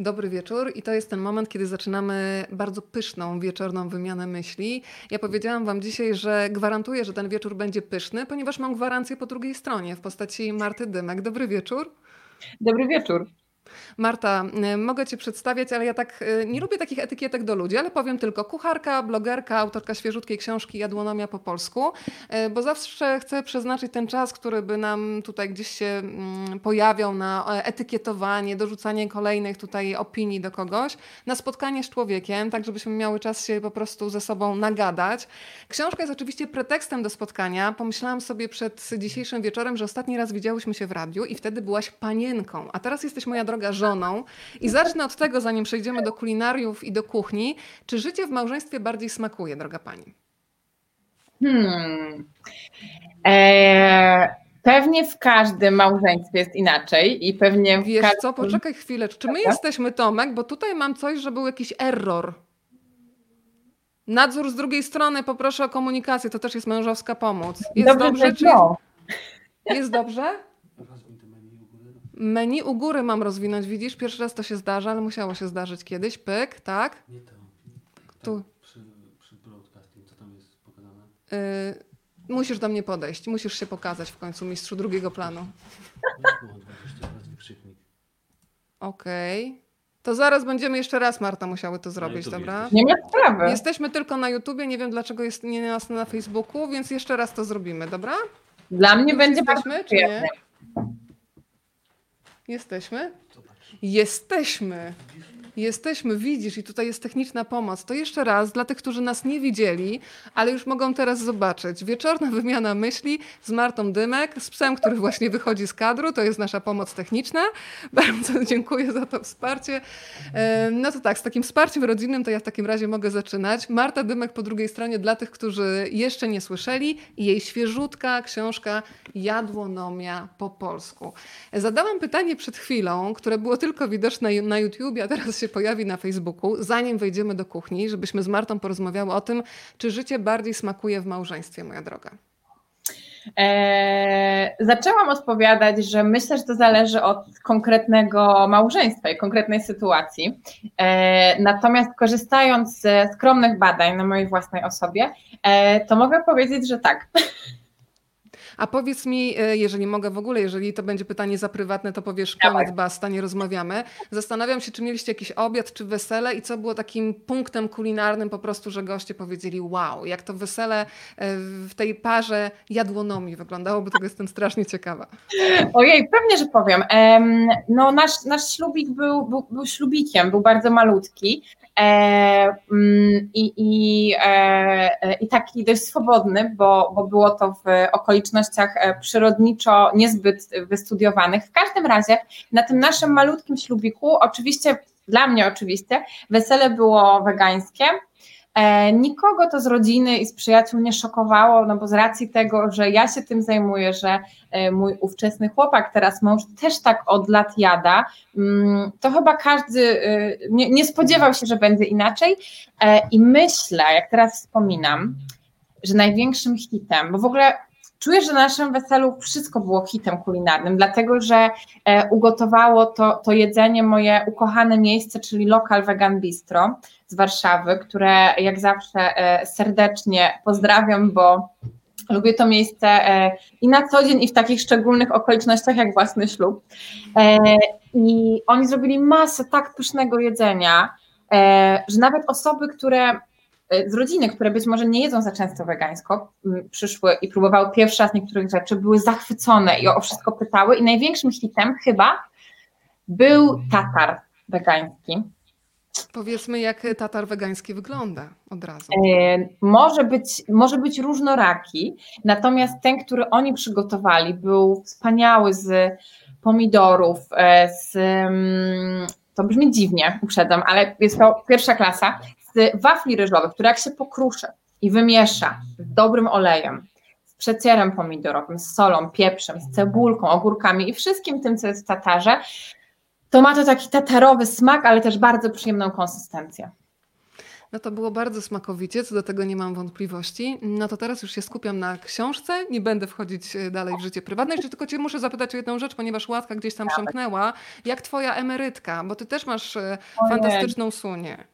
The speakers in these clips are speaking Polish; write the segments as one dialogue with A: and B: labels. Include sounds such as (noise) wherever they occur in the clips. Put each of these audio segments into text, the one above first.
A: Dobry wieczór i to jest ten moment, kiedy zaczynamy bardzo pyszną wieczorną wymianę myśli. Ja powiedziałam Wam dzisiaj, że gwarantuję, że ten wieczór będzie pyszny, ponieważ mam gwarancję po drugiej stronie w postaci Marty Dymek. Dobry wieczór.
B: Dobry wieczór.
A: Marta, y, mogę Cię przedstawiać, ale ja tak y, nie lubię takich etykietek do ludzi, ale powiem tylko kucharka, blogerka, autorka świeżutkiej książki Jadłonomia po polsku, y, bo zawsze chcę przeznaczyć ten czas, który by nam tutaj gdzieś się mm, pojawiał na e, etykietowanie, dorzucanie kolejnych tutaj opinii do kogoś, na spotkanie z człowiekiem, tak żebyśmy miały czas się po prostu ze sobą nagadać. Książka jest oczywiście pretekstem do spotkania. Pomyślałam sobie przed dzisiejszym wieczorem, że ostatni raz widziałyśmy się w radiu i wtedy byłaś panienką, a teraz jesteś moja droga żoną. I zacznę od tego, zanim przejdziemy do kulinariów i do kuchni. Czy życie w małżeństwie bardziej smakuje, droga pani?
B: Hmm. Eee, pewnie w każdym małżeństwie jest inaczej i pewnie.
A: Wiesz
B: każdym...
A: co, poczekaj chwilę. Czy my jesteśmy Tomek? Bo tutaj mam coś, że był jakiś error. Nadzór z drugiej strony, poproszę o komunikację, to też jest mężowska pomoc. Jest dobrze, dobrze czy... Jest dobrze? Menu u góry mam rozwinąć, widzisz? Pierwszy raz to się zdarza, ale musiało się zdarzyć kiedyś. Pyk, tak? Nie to.
C: Tu. Przy, przy broadcasting, co tam jest pokazane?
A: Yy, musisz do mnie podejść, musisz się pokazać w końcu, mistrzu drugiego planu. Okej. Okay. To zaraz będziemy jeszcze raz, Marta, musiały to zrobić, dobra?
B: Nie ma sprawy.
A: Jesteśmy tylko na YouTubie, nie wiem dlaczego jest nie nas na Facebooku, więc jeszcze raz to zrobimy, dobra?
B: Dla mnie Już będzie jesteśmy, bardzo czy nie?
A: Jesteśmy? Jesteśmy. Jesteśmy, widzisz, i tutaj jest techniczna pomoc. To jeszcze raz dla tych, którzy nas nie widzieli, ale już mogą teraz zobaczyć. Wieczorna (laughs) wymiana myśli z Martą Dymek, z psem, który właśnie wychodzi z kadru. To jest nasza pomoc techniczna. (laughs) Bardzo dziękuję za to wsparcie. No to tak, z takim wsparciem rodzinnym to ja w takim razie mogę zaczynać. Marta Dymek po drugiej stronie dla tych, którzy jeszcze nie słyszeli jej świeżutka książka Jadłonomia po polsku. Zadałam pytanie przed chwilą, które było tylko widoczne na YouTubie, a teraz się pojawi na Facebooku, zanim wejdziemy do kuchni, żebyśmy z Martą porozmawiały o tym, czy życie bardziej smakuje w małżeństwie, moja droga.
B: Eee, zaczęłam odpowiadać, że myślę, że to zależy od konkretnego małżeństwa i konkretnej sytuacji. Eee, natomiast korzystając ze skromnych badań na mojej własnej osobie, eee, to mogę powiedzieć, że tak. (laughs)
A: A powiedz mi, e, jeżeli mogę w ogóle, jeżeli to będzie pytanie za prywatne, to powiesz koniec, basta, nie rozmawiamy. Zastanawiam się, czy mieliście jakiś obiad, czy wesele i co było takim punktem kulinarnym po prostu, że goście powiedzieli wow, jak to wesele e, w tej parze jadłonomii wyglądało, bo tego jestem strasznie ciekawa.
B: Ojej, pewnie, że powiem. No nasz, nasz ślubik był, był, był ślubikiem, był bardzo malutki. E, mm, i, i, i taki dość swobodny, bo, bo było to w okolicznościach e, przyrodniczo niezbyt wystudiowanych. W każdym razie na tym naszym malutkim ślubiku, oczywiście dla mnie oczywiście, wesele było wegańskie, E, nikogo to z rodziny i z przyjaciół nie szokowało, no bo z racji tego, że ja się tym zajmuję, że e, mój ówczesny chłopak, teraz mąż też tak od lat jada, mm, to chyba każdy nie, nie spodziewał się, że będzie inaczej. I myślę, jak teraz wspominam, że największym hitem, bo w ogóle czuję, że na naszym weselu wszystko było hitem kulinarnym, dlatego że ugotowało to, to jedzenie moje ukochane miejsce, czyli lokal Vegan Bistro z Warszawy, które jak zawsze e, serdecznie pozdrawiam, bo lubię to miejsce e, i na co dzień, i w takich szczególnych okolicznościach jak własny ślub. E, I oni zrobili masę tak pysznego jedzenia, że nawet osoby, które z rodziny, które być może nie jedzą za często wegańsko, przyszły i próbowały pierwszy raz niektórych rzeczy, były zachwycone i o wszystko pytały. I największym hitem chyba był tatar wegański.
A: Powiedzmy, jak tatar wegański wygląda od razu.
B: E, może, być, może być różnoraki, natomiast ten, który oni przygotowali, był wspaniały z pomidorów, e, z, mm, to brzmi dziwnie, uprzedzam, ale jest to pierwsza klasa, z wafli ryżowych, które jak się pokruszy i wymiesza z dobrym olejem, z przecierem pomidorowym, z solą, pieprzem, z cebulką, ogórkami i wszystkim tym, co jest w tatarze, to ma to taki tatarowy smak, ale też bardzo przyjemną konsystencję.
A: No to było bardzo smakowicie, co do tego nie mam wątpliwości. No to teraz już się skupiam na książce, nie będę wchodzić e, dalej w życie prywatne. Jeszcze tylko cię muszę zapytać o jedną rzecz, ponieważ Łatka gdzieś tam przemknęła. Jak twoja emerytka? Bo ty też masz e, fantastyczną sunię.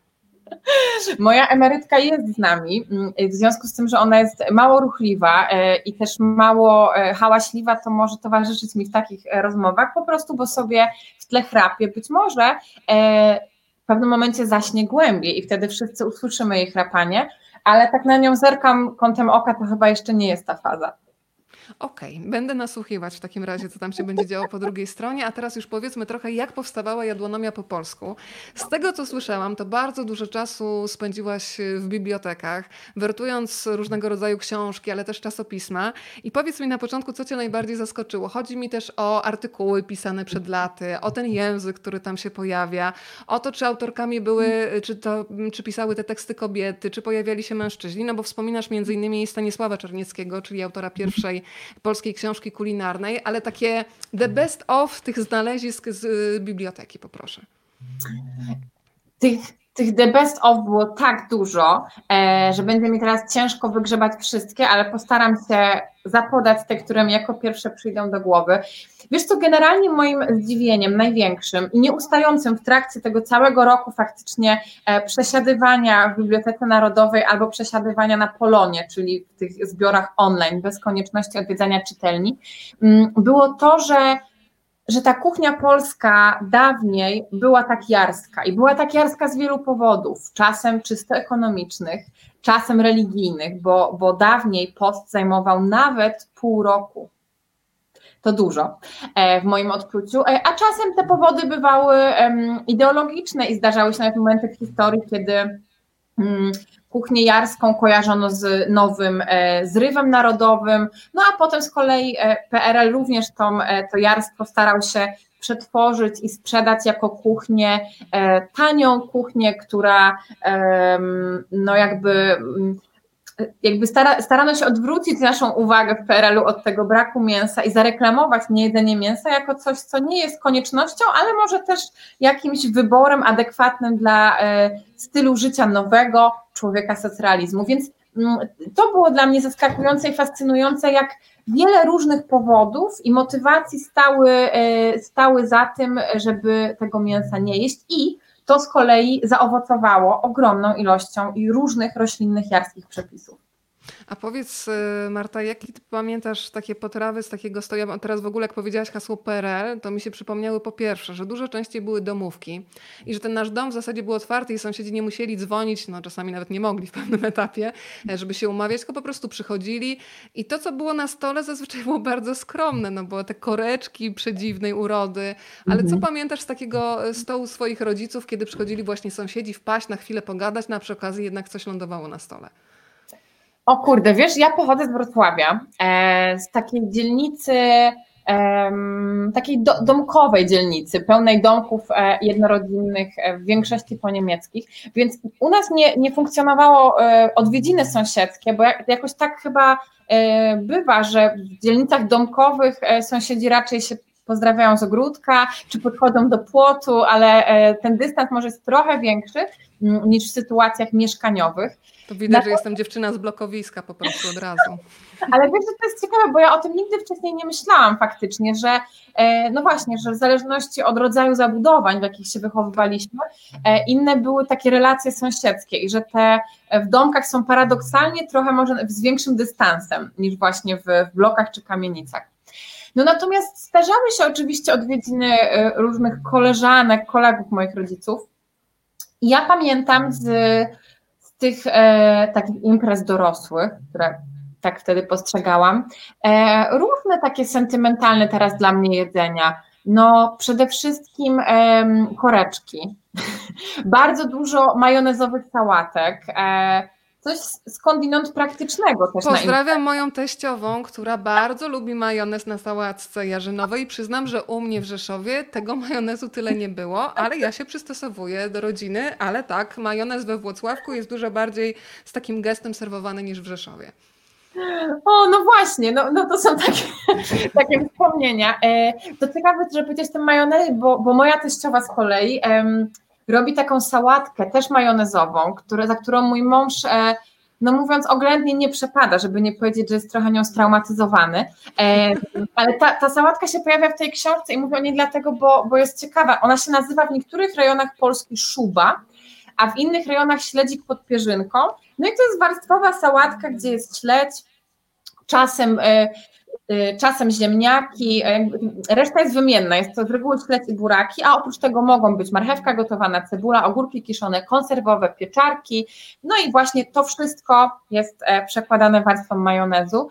B: Moja emerytka jest z nami, mm, w związku z tym, że ona jest mało ruchliwa e, i też mało hałaśliwa, to może towarzyszyć mi w takich rozmowach, po prostu, bo sobie w tle chrapie. Być może w pewnym momencie zaśnie głębiej i wtedy wszyscy usłyszymy jej chrapanie, ale tak na nią zerkam kątem oka, to chyba jeszcze nie jest ta faza.
A: Okej, okay, będę nasłuchiwać w takim razie, co tam się będzie działo po drugiej stronie. A teraz już powiedzmy trochę, jak powstawała jadłonomia po polsku. Z tego, co słyszałam, to bardzo dużo czasu spędziłaś w bibliotekach, wertując różnego rodzaju książki, ale też czasopisma. I powiedz mi na początku, co cię najbardziej zaskoczyło. Chodzi mi też o artykuły pisane przed laty, o ten język, który tam się pojawia, o to, czy autorkami były, czy, to, czy pisały te teksty kobiety, czy pojawiali się mężczyźni, no bo wspominasz między innymi Stanisława Czarnieckiego, czyli autora pierwszej polskiej książki kulinarnej, ale takie the best of tych znalezisk z y, biblioteki, poproszę.
B: Tych, tych the best of było tak dużo, e, że będzie mi teraz ciężko wygrzebać wszystkie, ale postaram się zapodać te, które mi jako pierwsze przyjdą do głowy. Wiesz co, generalnie moim zdziwieniem największym i nieustającym w trakcie tego całego roku faktycznie e, przesiadywania w Bibliotece Narodowej albo przesiadywania na Polonie, czyli w tych zbiorach online, bez konieczności odwiedzania czytelni, mm, było to, że że ta kuchnia polska dawniej była tak jarska i była tak jarska z wielu powodów, czasem czysto ekonomicznych, czasem religijnych, bo, bo dawniej post zajmował nawet pół roku. To dużo e, w moim odczuciu, e, a czasem te powody bywały ideologiczne i zdarzały się nawet momenty w historii, kiedy mm, kuchnię jarską kojarzono z nowym e, zrywem narodowym, no a potem z kolei e, PRL również tą, e, to jarstwo starał się przetworzyć i sprzedać jako kuchnię, tanią kuchnię, która no jakby mm, jakby stara, starano się odwrócić naszą uwagę w PRL-u od tego braku mięsa i zareklamować niejedzenie mięsa jako coś, co nie jest koniecznością, ale może też jakimś wyborem adekwatnym dla e, stylu życia nowego człowieka socrealizmu. Więc mm, to było dla mnie zaskakujące i fascynujące, jak wiele różnych powodów i motywacji stały, e, stały za tym, żeby tego mięsa nie jeść i to z kolei zaowocowało ogromną ilością i różnych roślinnych jarskich przepisów.
A: A powiedz, y, Marta, jakie ty pamiętasz takie potrawy z takiego stołu? Teraz w ogóle, jak powiedziałaś hasło PRL, to mi się przypomniały po pierwsze, że dużo częściej były domówki i że ten nasz dom w zasadzie był otwarty i sąsiedzi nie musieli dzwonić, no czasami nawet nie mogli w pewnym (laughs) etapie, e, żeby się umawiać, tylko po prostu przychodzili i to, co było na stole, zazwyczaj było bardzo skromne, no bo te koreczki przedziwnej urody. Ale mhm. co pamiętasz z takiego e, stołu swoich rodziców, kiedy przychodzili właśnie sąsiedzi wpaść, na chwilę pogadać, na przy okazji jednak coś lądowało na stole?
B: O kurde, wiesz, ja pochodzę z Wrocławia, e, z takiej dzielnicy, takiej do, domkowej dzielnicy, pełnej domków e, jednorodzinnych, e, w większości poniemieckich, więc u nas nie, nie funkcjonowało odwiedziny sąsiedzkie, bo jakoś tak chyba bywa, że w dzielnicach domkowych sąsiedzi raczej się pozdrawiają z ogródka, czy podchodzą do płotu, ale ten dystans może jest trochę większy niż w sytuacjach mieszkaniowych.
A: To widać, że jestem dziewczyna z blokowiska po prostu od razu. (laughs)
B: Ale wiesz, że to jest ciekawe, bo ja o tym nigdy wcześniej nie myślałam faktycznie, że e, no właśnie, że w zależności od rodzaju zabudowań, w jakich się wychowywaliśmy, e, inne były takie relacje sąsiedzkie i że te w domkach są paradoksalnie trochę może z większym dystansem niż właśnie w blokach czy kamienicach. No natomiast zdarzały się oczywiście odwiedziny e, różnych koleżanek, kolegów moich rodziców. Ja pamiętam z tych e, takich imprez dorosłych, które tak wtedy postrzegałam, e, różne takie sentymentalne teraz dla mnie jedzenia. No, przede wszystkim koreczki, (laughs) bardzo dużo majonezowych sałatek, e, coś skądinąd praktycznego też.
A: Pozdrawiam moją teściową, która bardzo lubi majonez na sałatce jarzynowej i przyznam, że u mnie w Rzeszowie tego majonezu tyle nie było, ale ja się przystosowuję do rodziny, ale tak, majonez we Włocławku jest dużo bardziej z takim gestem serwowany niż w Rzeszowie.
B: O, no właśnie, no, no to są takie, (laughs) takie wspomnienia. E, to ciekawe, że powiedziałeś ten majonez, bo, bo moja teściowa z kolei robi taką sałatkę, też majonezową, które, za którą mój mąż e, no mówiąc oględnie, nie przepada, żeby nie powiedzieć, że jest trochę nią straumatyzowany. E, ale ta, ta sałatka się pojawia w tej książce i mówię o niej dlatego, bo, bo jest ciekawa. Ona się nazywa w niektórych rejonach Polski szuba, a w innych rejonach śledzik pod pierzynką. No i to jest warstwowa sałatka, gdzie jest śledź, czasem e, czasem ziemniaki, reszta jest wymienna, jest to z reguły śledź i buraki, a oprócz tego mogą być marchewka gotowana, cebula, ogórki kiszone, konserwowe, pieczarki, no i właśnie to wszystko jest e, przekładane warstwą majonezu.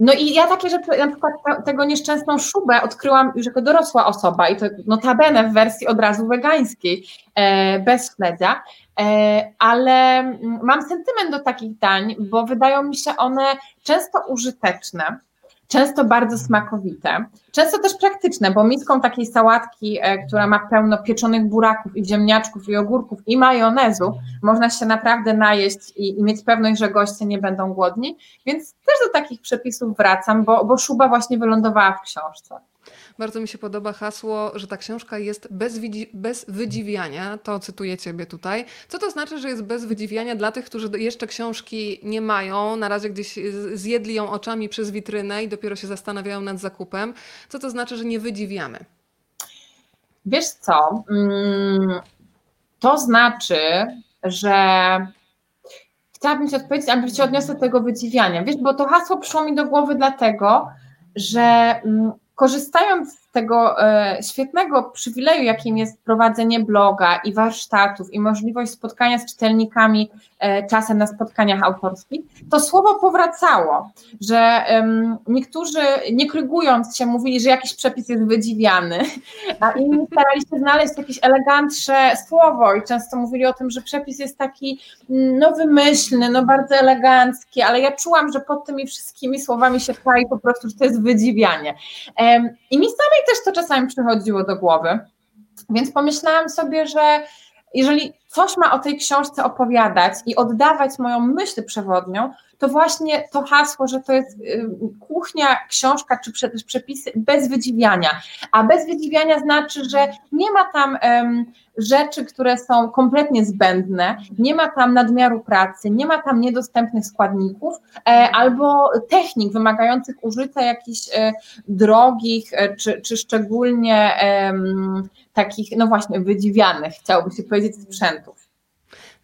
B: No i ja takie rzeczy, na przykład tego nieszczęsną szubę odkryłam już jako dorosła osoba i to notabene w wersji od razu wegańskiej, e, bez śledzia, ale mm, mam sentyment do takich dań, bo wydają mi się one często użyteczne często bardzo smakowite, często też praktyczne, bo miską takiej sałatki, e, która ma pełno pieczonych buraków i ziemniaczków i ogórków i majonezu, można się naprawdę najeść i, i mieć pewność, że goście nie będą głodni, więc też do takich przepisów wracam, bo, bo szuba właśnie wylądowała w książce.
A: Bardzo mi się podoba hasło, że ta książka jest bez, bez wydziwiania. To cytuję Ciebie tutaj. Co to znaczy, że jest bez wydziwiania dla tych, którzy jeszcze książki nie mają, na razie gdzieś zjedli ją oczami przez witrynę i dopiero się zastanawiają nad zakupem? Co to znaczy, że nie wydziwiamy?
B: Wiesz co? Mm, to znaczy, że chciałabym Ci odpowiedzieć, aby Cię odniosę do tego wydziwiania. Wiesz, bo to hasło przyszło mi do głowy dlatego, że mm, korzystając tego e, świetnego przywileju, jakim jest prowadzenie bloga i warsztatów i możliwość spotkania z czytelnikami e, czasem na spotkaniach autorskich, to słowo powracało, że niektórzy nie krygując się mówili, że jakiś przepis jest wydziwiany, a inni starali się znaleźć jakieś elegantsze słowo i często mówili o tym, że przepis jest taki mm, no wymyślny, no bardzo elegancki, ale ja czułam, że pod tymi wszystkimi słowami się czai po prostu, że to jest wydziwianie. I mi samej też to czasami przychodziło do głowy, więc pomyślałam sobie, że jeżeli coś ma o tej książce opowiadać i oddawać moją myśl przewodnią, to właśnie to hasło, że to jest y, kuchnia, książka czy przepisy bez wydziwiania. A bez wydziwiania znaczy, że nie ma tam rzeczy, które są kompletnie zbędne, nie ma tam nadmiaru pracy, nie ma tam niedostępnych składników e, albo technik wymagających użycia jakichś e, drogich e, czy, czy szczególnie takich, no właśnie, wydziwianych, chciałoby się powiedzieć, sprzętów.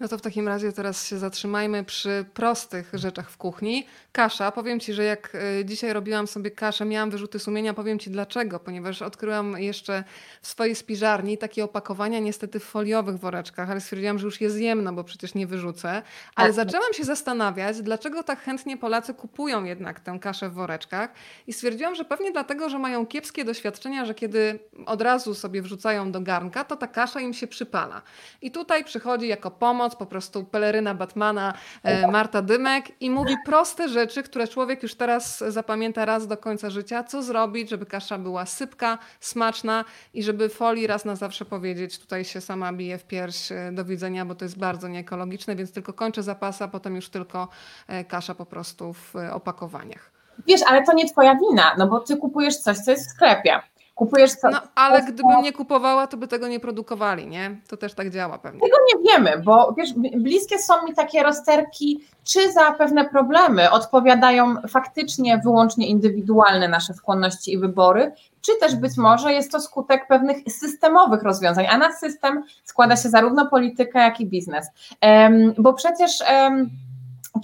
A: No to w takim razie teraz się zatrzymajmy przy prostych rzeczach w kuchni. Kasza. Powiem Ci, że jak e, dzisiaj robiłam sobie kaszę, miałam wyrzuty sumienia. Powiem Ci dlaczego. Ponieważ odkryłam jeszcze w swojej spiżarni takie opakowania niestety w foliowych woreczkach, ale stwierdziłam, że już je zjem, no bo przecież nie wyrzucę. Ale tak. zaczęłam się zastanawiać, dlaczego tak chętnie Polacy kupują jednak tę kaszę w woreczkach. I stwierdziłam, że pewnie dlatego, że mają kiepskie doświadczenia, że kiedy od razu sobie wrzucają do garnka, to ta kasza im się przypala. I tutaj przychodzi jako pomoc po prostu peleryna Batmana e, Marta Dymek i mówi proste rzeczy, które człowiek już teraz zapamięta raz do końca życia. Co zrobić, żeby kasza była sypka, smaczna i żeby folii raz na zawsze powiedzieć, tutaj się sama bije w pierś e, do widzenia, bo to jest bardzo nieekologiczne, więc tylko kończę zapasy, a potem już tylko e, kasza po prostu w opakowaniach.
B: Wiesz, ale to nie twoja wina, no bo ty kupujesz coś, co jest w sklepie. Kupujesz co?
A: No, ale gdybym nie kupowała, to by tego nie produkowali, nie? To też tak działa pewnie.
B: Tego nie wiemy, bo wiesz, bliskie są mi takie rozterki, czy za pewne problemy odpowiadają faktycznie wyłącznie indywidualne nasze skłonności i wybory, czy też być może jest to skutek pewnych systemowych rozwiązań, a na system składa się zarówno polityka, jak i biznes. Um, bo przecież um,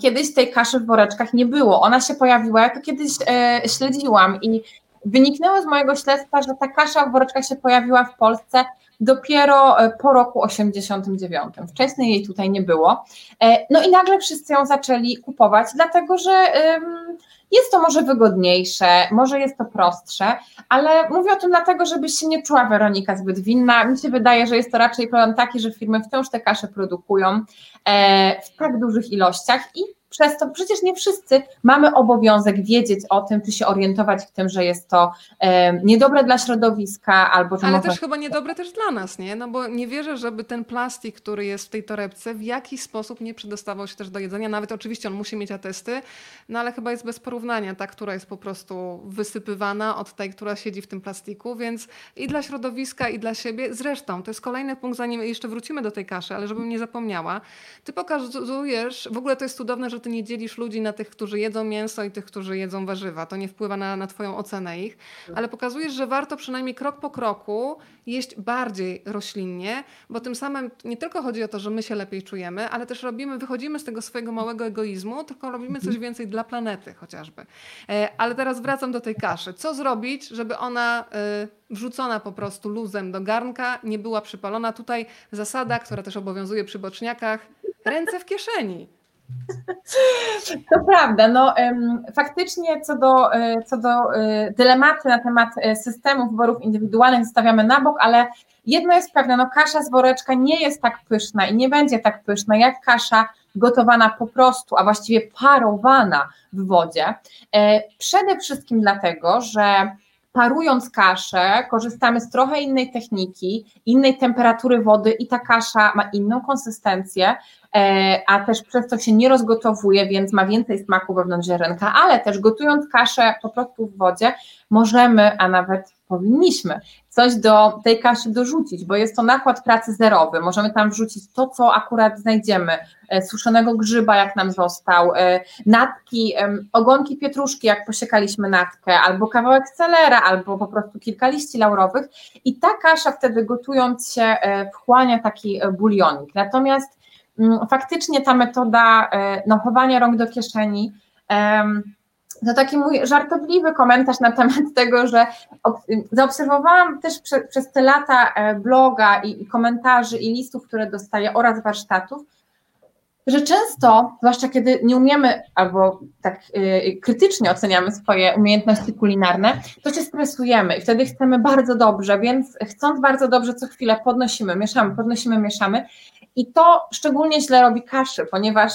B: kiedyś tej kaszy w woreczkach nie było. Ona się pojawiła, ja to kiedyś e, śledziłam i Wyniknęło z mojego śledztwa, że ta kasza w woreczkach się pojawiła w Polsce dopiero e, po roku 89. Wcześniej jej tutaj nie było. E, no i nagle wszyscy ją zaczęli kupować, dlatego że jest to może wygodniejsze, może jest to prostsze, ale mówię o tym dlatego, żebyś się nie czuła Weronika zbyt winna. Mi się wydaje, że jest to raczej problem taki, że firmy wciąż te kasze produkują e, w tak dużych ilościach i przez to przecież nie wszyscy mamy obowiązek wiedzieć o tym, czy się orientować w tym, że jest to e, niedobre dla środowiska, albo że
A: Ale też chyba niedobre też dla nas, nie? No bo nie wierzę, żeby ten plastik, który jest w tej torebce, w jakiś sposób nie przedostawał się też do jedzenia. Nawet oczywiście on musi mieć atesty, no ale chyba jest bez porównania ta, która jest po prostu wysypywana od tej, która siedzi w tym plastiku, więc i dla środowiska, i dla siebie. Zresztą, to jest kolejny punkt, zanim jeszcze wrócimy do tej kaszy, ale żebym nie zapomniała. Ty pokazujesz, w ogóle to jest cudowne, że ty nie dzielisz ludzi na tych, którzy jedzą mięso i tych, którzy jedzą warzywa. To nie wpływa na, na twoją ocenę ich, ale pokazujesz, że warto przynajmniej krok po kroku jeść bardziej roślinnie, bo tym samym nie tylko chodzi o to, że my się lepiej czujemy, ale też robimy, wychodzimy z tego swojego małego egoizmu, tylko robimy coś więcej dla planety chociażby. E, ale teraz wracam do tej kaszy. Co zrobić, żeby ona e, wrzucona po prostu luzem do garnka nie była przypalona? Tutaj zasada, która też obowiązuje przy boczniakach, ręce w kieszeni.
B: To prawda. No, faktycznie co do, e, co do dylematy na temat systemu wyborów indywidualnych zostawiamy na bok, ale jedno jest pewne, no kasza z woreczka nie jest tak pyszna i nie będzie tak pyszna jak kasza gotowana po prostu, a właściwie parowana w wodzie. E, przede wszystkim dlatego, że parując kaszę, korzystamy z trochę innej techniki, innej temperatury wody i ta kasza ma inną konsystencję, e, a też przez to się nie rozgotowuje, więc ma więcej smaku wewnątrz ziarenka, ale też gotując kaszę po prostu w wodzie, możemy, a nawet powinniśmy coś do tej kaszy dorzucić, bo jest to nakład pracy zerowy. Możemy tam wrzucić to, co akurat znajdziemy, e, suszonego grzyba, jak nam został, e, natki, ogonki pietruszki, jak posiekaliśmy natkę, albo kawałek celera, albo po prostu kilka liści laurowych i ta kasza wtedy gotując się e, wchłania taki bulionik. Natomiast mm, faktycznie ta metoda no, chowania rąk do kieszeni to taki mój żartobliwy komentarz na temat tego, że zaobserwowałam też prze, przez te lata e, bloga i, i komentarzy i listów, które dostaję oraz warsztatów, że często, zwłaszcza kiedy nie umiemy albo tak y, krytycznie oceniamy swoje umiejętności kulinarne, to się stresujemy i wtedy chcemy bardzo dobrze, więc chcąc bardzo dobrze, co chwilę podnosimy, mieszamy, podnosimy, mieszamy. I to szczególnie źle robi kaszy, ponieważ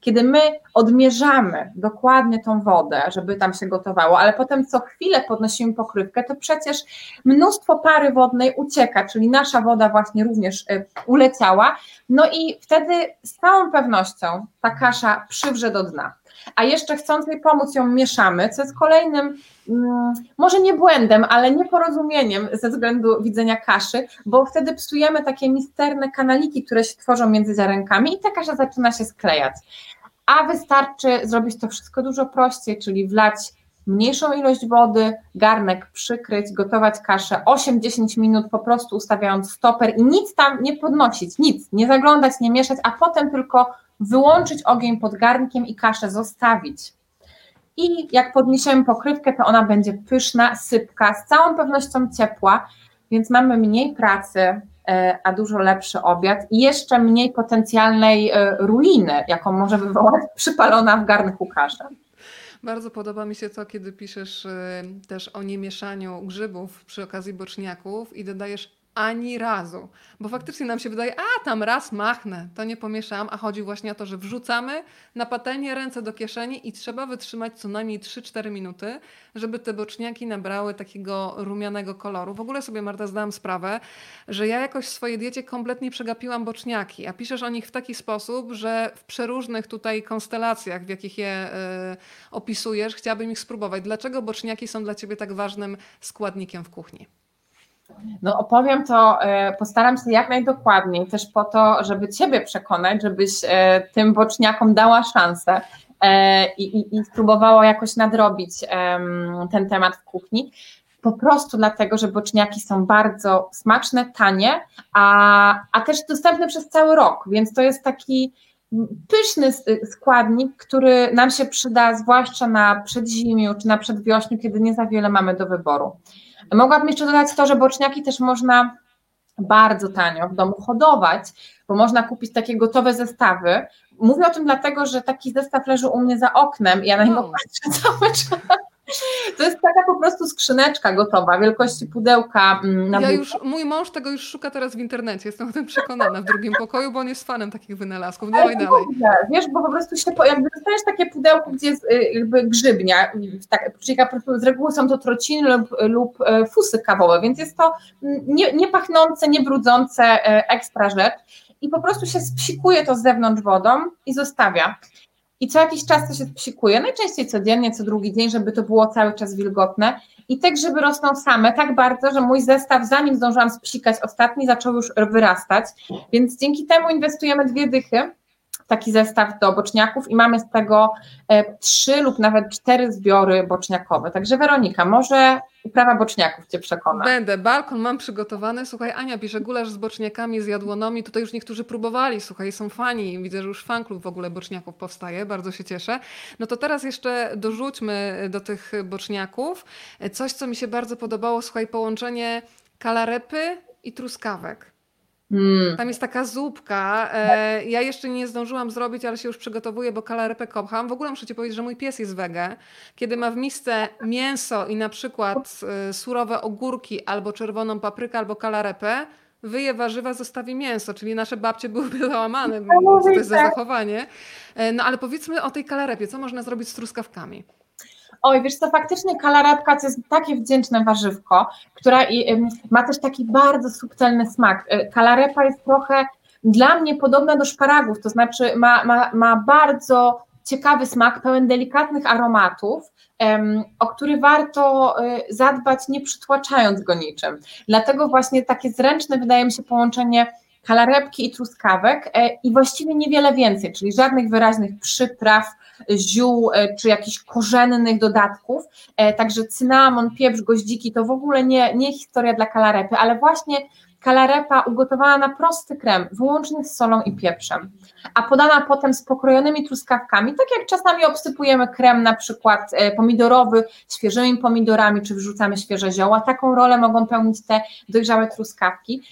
B: kiedy my odmierzamy dokładnie tą wodę, żeby tam się gotowało, ale potem co chwilę podnosimy pokrywkę, to przecież mnóstwo pary wodnej ucieka, czyli nasza woda właśnie również y, uleciała, no i wtedy z całą pewnością ta kasza przywrze do dna. A jeszcze chcąc jej pomóc, ją mieszamy, co jest kolejnym, mm, może nie błędem, ale nieporozumieniem ze względu widzenia kaszy, bo wtedy psujemy takie misterne kanaliki, które się tworzą między ziarenkami i ta kasza zaczyna się sklejać. A wystarczy zrobić to wszystko dużo prościej, czyli wlać mniejszą ilość wody, garnek przykryć, gotować kaszę 8-10 minut, po prostu ustawiając stoper i nic tam nie podnosić, nic, nie zaglądać, nie mieszać, a potem tylko wyłączyć ogień pod garnkiem i kaszę zostawić. I jak podniesiemy pokrywkę, to ona będzie pyszna, sypka, z całą pewnością ciepła, więc mamy mniej pracy, e, a dużo lepszy obiad i jeszcze mniej potencjalnej e, ruiny, jaką może wywołać (laughs) przypalona w garnku kasza.
A: Bardzo podoba mi się to, kiedy piszesz y, też o niemieszaniu grzybów przy okazji boczniaków i dodajesz ani razu. Bo faktycznie nam się wydaje, a tam raz machnę, to nie pomieszam, a chodzi właśnie o to, że wrzucamy na patelnię ręce do kieszeni i trzeba wytrzymać co najmniej 3-4 minuty, żeby te boczniaki nabrały takiego rumianego koloru. W ogóle sobie, Marta, zdałam sprawę, że ja jakoś w swojej diecie kompletnie przegapiłam boczniaki, a piszesz o nich w taki sposób, że w przeróżnych tutaj konstelacjach, w jakich je y, opisujesz, chciałabym ich spróbować. Dlaczego boczniaki są dla Ciebie tak ważnym składnikiem w kuchni?
B: No opowiem to, e, postaram się jak najdokładniej, też po to, żeby Ciebie przekonać, żebyś e, tym boczniakom dała szansę e, i, i, i spróbowała jakoś nadrobić ten temat w kuchni. Po prostu dlatego, że boczniaki są bardzo smaczne, tanie, a, a też dostępne przez cały rok, więc to jest taki pyszny składnik, który nam się przyda zwłaszcza na przedzimiu czy na przedwiośniu, kiedy nie za wiele mamy do wyboru. Mogłabym jeszcze dodać to, że boczniaki też można bardzo tanio w domu hodować, bo można kupić takie gotowe zestawy. Mówię o tym dlatego, że taki zestaw leży u mnie za oknem i ja na niego (laughs) patrzę cały czas. To jest taka po prostu skrzyneczka gotowa, wielkości pudełka
A: mm, na ja już, Mój mąż tego już szuka teraz w internecie, jestem o tym przekonana w drugim pokoju, bo on jest fanem takich wynalazków. Dawaj Ale dalej.
B: Wiesz, bo po prostu się, jakby dostajesz takie pudełko, gdzie jest y, jakby grzybnia, tak, czyli z reguły są to trociny lub, lub e, fusy kawowe, więc jest to mm, nie, nie pachnące, nie brudzące e, ekstra rzecz i po prostu się spsikuje to z zewnątrz wodą i zostawia. I co jakiś czas to się psikuje, najczęściej codziennie, co drugi dzień, żeby to było cały czas wilgotne. I te grzyby rosną same tak bardzo, że mój zestaw, zanim zdążyłam spsikać ostatni, zaczął już wyrastać. Więc dzięki temu inwestujemy dwie dychy taki zestaw do boczniaków i mamy z tego e, trzy lub nawet cztery zbiory boczniakowe. Także Weronika, może uprawa boczniaków Cię przekona.
A: Będę, balkon mam przygotowany. Słuchaj, Ania pisze, gulasz z boczniakami, z jadłonomi. Tutaj już niektórzy próbowali, słuchaj, są fani. Widzę, że już fanklub w ogóle boczniaków powstaje, bardzo się cieszę. No to teraz jeszcze dorzućmy do tych boczniaków coś, co mi się bardzo podobało, słuchaj, połączenie kalarepy i truskawek. Mm. Tam jest taka zupka. E, ja jeszcze nie zdążyłam zrobić, ale się już przygotowuję, bo kalarepę kocham. W ogóle muszę ci powiedzieć, że mój pies jest wege. Kiedy ma w misce mięso i na przykład e, surowe ogórki, albo czerwoną paprykę, albo kalarepę, wyje warzywa, zostawi mięso, czyli nasze babcie byłyby (laughs) załamane, co to jest za zachowanie. E, no ale powiedzmy o tej kalarepie, co można zrobić z truskawkami?
B: Oj, wiesz co, faktycznie kalarepka to jest takie wdzięczne warzywko, która ma też taki bardzo subtelny smak. E, kalarepa jest trochę dla mnie podobna do szparagów, to znaczy ma, ma, ma bardzo ciekawy smak, pełen delikatnych aromatów, o który warto e, zadbać, nie przytłaczając go niczym. Dlatego właśnie takie zręczne wydaje mi się połączenie kalarepki i truskawek e, i właściwie niewiele więcej, czyli żadnych wyraźnych przypraw, ziół e, czy jakichś korzennych dodatków. E, także cynamon, pieprz, goździki to w ogóle nie, nie historia dla kalarepy, ale właśnie kalarepa ugotowana na prosty krem, wyłącznie z solą i pieprzem, a podana potem z pokrojonymi truskawkami, tak jak czasami obsypujemy krem na przykład pomidorowy świeżymi pomidorami, czy wrzucamy świeże zioła, taką rolę mogą pełnić te dojrzałe truskawki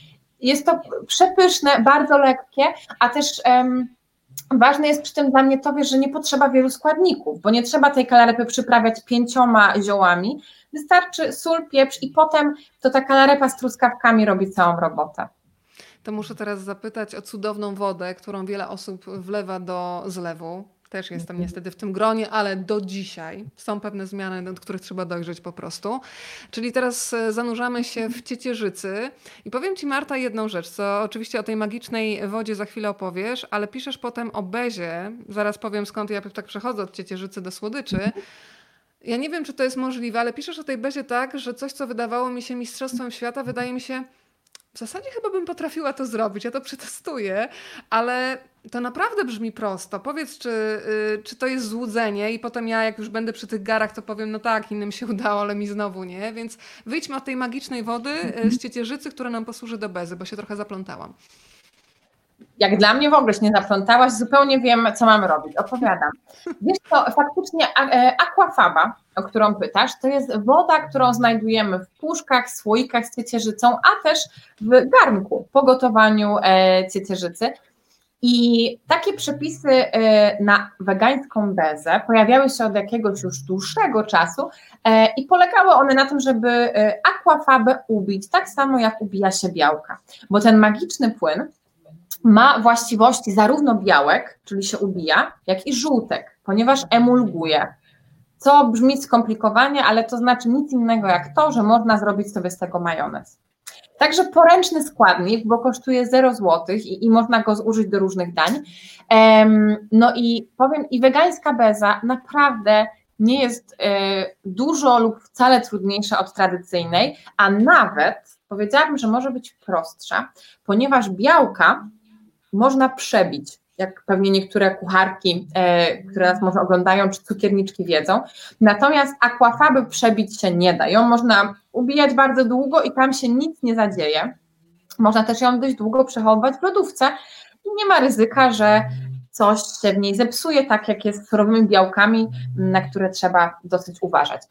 B: jest to przepyszne, bardzo lekkie, a też um, ważne jest przy tym dla mnie to, wiesz, że nie potrzeba wielu składników, bo nie trzeba tej kalarepy przyprawiać pięcioma ziołami, wystarczy sól, pieprz i potem to ta kalarepa z truskawkami robi całą robotę.
A: To muszę teraz zapytać o cudowną wodę, którą wiele osób wlewa do zlewu. Też jestem niestety w tym gronie, ale do dzisiaj są pewne zmiany, do których trzeba dojrzeć po prostu. Czyli teraz e, zanurzamy się w ciecierzycy i powiem Ci Marta jedną rzecz, co oczywiście o tej magicznej wodzie za chwilę opowiesz, ale piszesz potem o bezie, zaraz powiem skąd ja tak przechodzę od ciecierzycy do słodyczy. Ja nie wiem, czy to jest możliwe, ale piszesz o tej bezie tak, że coś, co wydawało mi się mistrzostwem świata, wydaje mi się w zasadzie chyba bym potrafiła to zrobić, ja to przetestuję, ale to naprawdę brzmi prosto. Powiedz, czy, yy, czy to jest złudzenie i potem ja, jak już będę przy tych garach, to powiem, no tak, innym się (laughs) udało, ale mi znowu nie. Więc wyjdźmy od tej magicznej wody y, z ciecierzycy, która nam posłuży do bezy, bo się trochę zaplątałam.
B: Jak dla mnie w ogóle się nie zaplątałaś, zupełnie wiem, co mam robić. Opowiadam. Wiesz co, faktycznie e, aquafaba, o którą pytasz, to jest woda, którą znajdujemy w puszkach, słoikach z ciecierzycą, a też w garnku po gotowaniu e, ciecierzycy. I takie przepisy e, na wegańską bezę pojawiały się od jakiegoś już dłuższego czasu i polegały one na tym, żeby aquafabę ubić tak samo jak ubija się białka, bo ten magiczny płyn ma właściwości zarówno białek, czyli się ubija, jak i żółtek, ponieważ emulguje. Co brzmi skomplikowanie, ale to znaczy nic innego jak to, że można zrobić sobie z tego majonez. Także poręczny składnik, bo kosztuje 0 zł i, i można go zużyć do różnych dań. no i powiem, i wegańska beza naprawdę nie jest e, dużo lub wcale trudniejsza od tradycyjnej, a nawet powiedziałabym, że może być prostsza, ponieważ białka można przebić, jak pewnie niektóre kucharki, e, które nas może oglądają, czy cukierniczki wiedzą. Natomiast aquafaby przebić się nie da. Ją można ubijać bardzo długo i tam się nic nie zadzieje. Można też ją dość długo przechowywać w lodówce i nie ma ryzyka, że coś się w niej zepsuje, tak jak jest z surowymi białkami, na które trzeba dosyć uważać.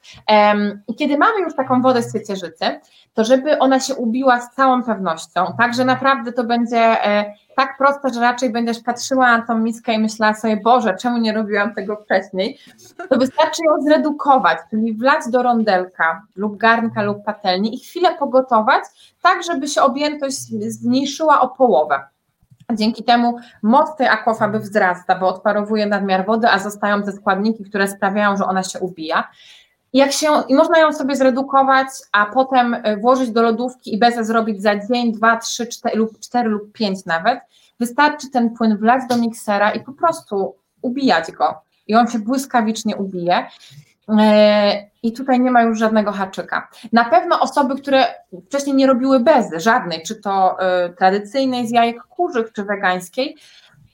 B: I kiedy mamy już taką wodę z ciecierzycy, to żeby ona się ubiła z całą pewnością, tak, że naprawdę to będzie e, tak proste, że raczej będziesz patrzyła na tą miskę i myślała sobie, Boże, czemu nie robiłam tego wcześniej, to wystarczy ją zredukować, czyli wlać do rondelka lub garnka lub patelni i chwilę pogotować, tak żeby się objętość zmniejszyła o połowę. Dzięki temu moc tej akwafaby wzrasta, bo odparowuje nadmiar wody, a zostają te składniki, które sprawiają, że ona się ubija. Jak się, I można ją sobie zredukować, a potem e, włożyć do lodówki i bezę zrobić za dzień, dwa, trzy, cztery lub cztery lub pięć nawet. Wystarczy ten płyn wlać do miksera i po prostu ubijać go. I on się błyskawicznie ubije. E, I tutaj nie ma już żadnego haczyka. Na pewno osoby, które wcześniej nie robiły bezy, żadnej, czy to e, tradycyjnej z jajek kurzych, czy wegańskiej,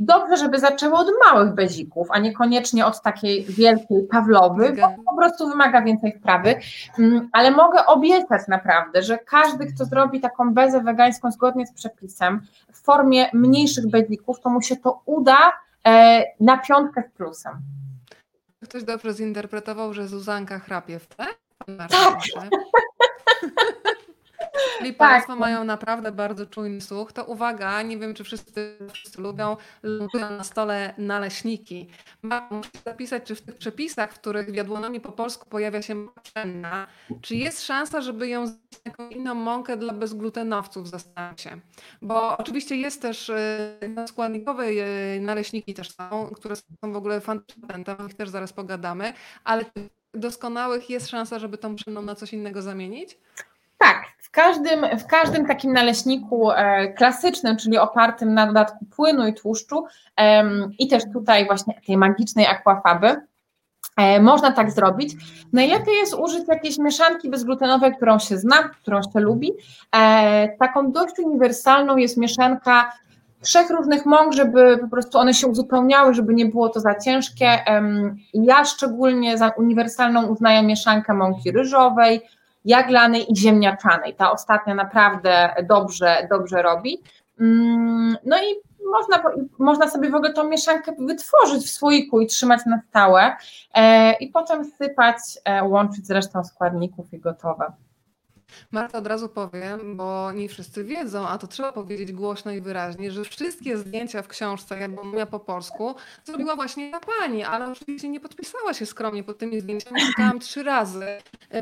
B: dobrze, żeby zaczęły od małych bezików, a niekoniecznie od takiej wielkiej pawlowy, bo po prostu wymaga więcej wprawy, mm, ale mogę obiecać naprawdę, że każdy, kto zrobi taką bezę wegańską zgodnie z przepisem w formie mniejszych bezików, to mu się to uda e, na piątkę z plusem.
A: Ktoś dobrze zinterpretował, że Zuzanka chrapie w tle?
B: Tak.
A: Tak. Państwo mają naprawdę bardzo czujny słuch. To uwaga, nie wiem, czy wszyscy, wszyscy lubią, lubią na stole naleśniki. Muszę zapisać, czy w tych przepisach, w których w jadłonomii po polsku pojawia się pszenna, czy jest szansa, żeby ją z jaką inną mąkę dla bezglutenowców, zastanawiam się. Bo oczywiście jest też y, składnikowe y, naleśniki też są, które są w ogóle fantastyczne, o nich też zaraz pogadamy, ale doskonałych jest szansa, żeby tą pszenną na coś innego zamienić?
B: Tak, w każdym, w każdym takim naleśniku e, klasycznym, czyli opartym na dodatku płynu i tłuszczu i też tutaj właśnie tej magicznej akwafaby, e, można tak zrobić. Najlepiej jest użyć jakiejś mieszanki bezglutenowej, którą się zna, którą się lubi. E, taką dość uniwersalną jest mieszanka trzech różnych mąk, żeby po prostu one się uzupełniały, żeby nie było to za ciężkie. Ja szczególnie za uniwersalną uznaję mieszankę mąki ryżowej, jaglanej i ziemniaczanej. Ta ostatnia naprawdę dobrze, dobrze robi. Mm, no i można, można sobie w ogóle tą mieszankę wytworzyć w słoiku i trzymać na stałe e, i potem sypać, e, łączyć z resztą składników i gotowe.
A: Marta, od razu powiem, bo nie wszyscy wiedzą, a to trzeba powiedzieć głośno i wyraźnie, że wszystkie zdjęcia w książce Jabłonia po polsku zrobiła właśnie ta pani, ale oczywiście nie podpisała się skromnie pod tymi zdjęciami. Czytałam trzy razy. E,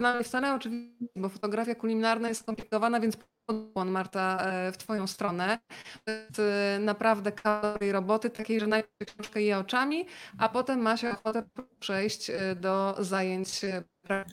A: na wcale oczywiście, bo fotografia kulinarna jest skomplikowana, więc podłon Marta e, w Twoją stronę. To jest e, naprawdę kawał roboty, takiej, że najpierw książkę je oczami, a potem ma się ochotę przejść e, do zajęć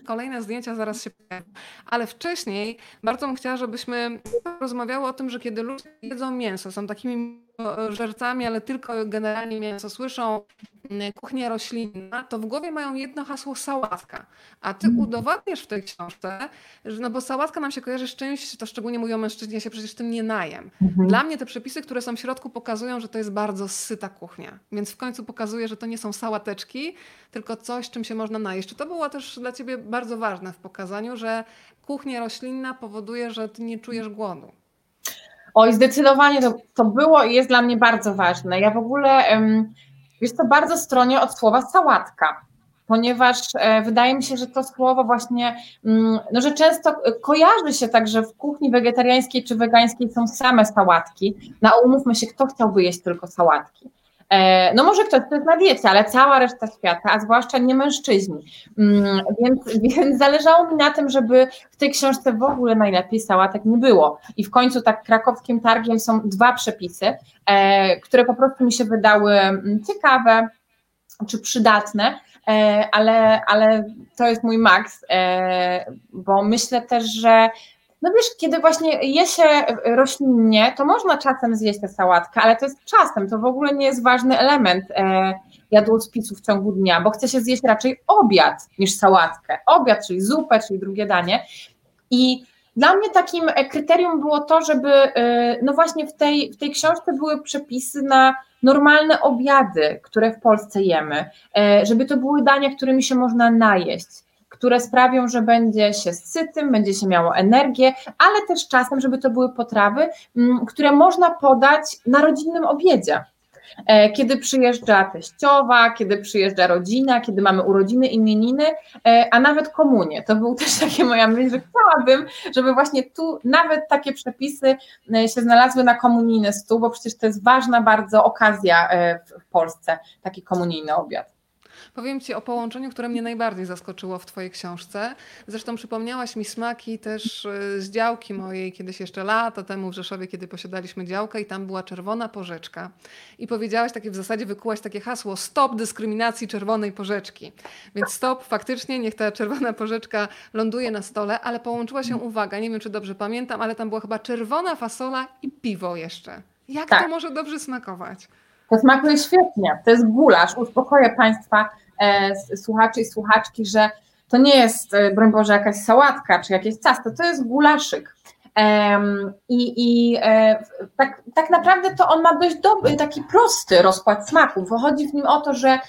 A: Kolejne zdjęcia zaraz się pojawią. Ale wcześniej bardzo bym chciała, żebyśmy rozmawiały o tym, że kiedy ludzie jedzą mięso, są takimi żercami, ale tylko generalnie mięso, słyszą mm, kuchnia roślinna, to w głowie mają jedno hasło sałatka. A ty mm. udowadniasz w tej książce, że no bo sałatka nam się kojarzy z czymś, to szczególnie mówią mężczyźni, ja się przecież tym nie najem. Mhm. Dla mnie te przepisy, które są w środku pokazują, że to jest bardzo syta kuchnia. Więc w końcu pokazuje, że to nie są sałateczki, tylko coś, czym się można najeść. Czy to było też dla ciebie bardzo ważne w pokazaniu, że kuchnia roślinna powoduje, że ty nie czujesz głodu?
B: Oj, zdecydowanie to, to było i jest dla mnie bardzo ważne. Ja w ogóle, wiesz to bardzo stronię od słowa sałatka, ponieważ e, wydaje mi się, że to słowo właśnie, mm, no że często kojarzy się tak, że w kuchni wegetariańskiej czy wegańskiej są same sałatki. Na no, umówmy się, kto chciałby jeść tylko sałatki. E, no może ktoś to jest na diecie, ale cała reszta świata, a zwłaszcza nie mężczyźni. Mm, więc, (laughs) więc zależało mi na tym, żeby w tej książce w ogóle najlepiej sałatek nie było. I w końcu tak krakowskim targiem są dwa przepisy, e, które po prostu mi się wydały mm, ciekawe czy przydatne, e, ale, ale to jest mój maks, bo myślę też, że no wiesz, kiedy właśnie je się roślinnie, to można czasem zjeść tę sałatkę, ale to jest czasem, to w ogóle nie jest ważny element e, jadłospisu w ciągu dnia, bo chce się zjeść raczej obiad niż sałatkę. Obiad, czyli zupę, czyli drugie danie. I dla mnie takim kryterium było to, żeby e, no właśnie w tej, w tej książce były przepisy na normalne obiady, które w Polsce jemy, e, żeby to były dania, którymi się można najeść które sprawią, że będzie się sytym, będzie się miało energię, ale też czasem, żeby to były potrawy, mm, które można podać na rodzinnym obiedzie. e, kiedy przyjeżdża teściowa, kiedy przyjeżdża rodzina, kiedy mamy urodziny, imieniny, e, a nawet komunie. To był (laughs) też takie moja myśl, że chciałabym, żeby właśnie tu nawet takie przepisy się znalazły na komunijny stół, bo przecież to jest ważna bardzo okazja w Polsce, taki komunijny obiad.
A: Powiem Ci o połączeniu, które mnie najbardziej zaskoczyło w Twojej książce. Zresztą przypomniałaś mi smaki też y, z działki mojej kiedyś jeszcze lata temu w Rzeszowie, kiedy posiadaliśmy działkę i tam była czerwona porzeczka. I powiedziałaś takie w zasadzie, wykułaś takie hasło stop dyskryminacji czerwonej porzeczki. Więc stop, faktycznie niech ta czerwona porzeczka ląduje na stole, ale połączyła się uwaga, nie wiem czy dobrze pamiętam, ale tam była chyba czerwona fasola i piwo jeszcze. Jak tak. to może dobrze smakować?
B: To smakuje świetnie. To jest gulasz. Uspokoję Państwa E, słuchaczy i słuchaczki, że to nie jest, e, broń Boże, jakaś sałatka czy jakieś ciasto, to jest gulaszyk. I, i e, tak, tak naprawdę to on ma dość dobry, taki prosty rozkład smaków. Wychodzi w nim o to, że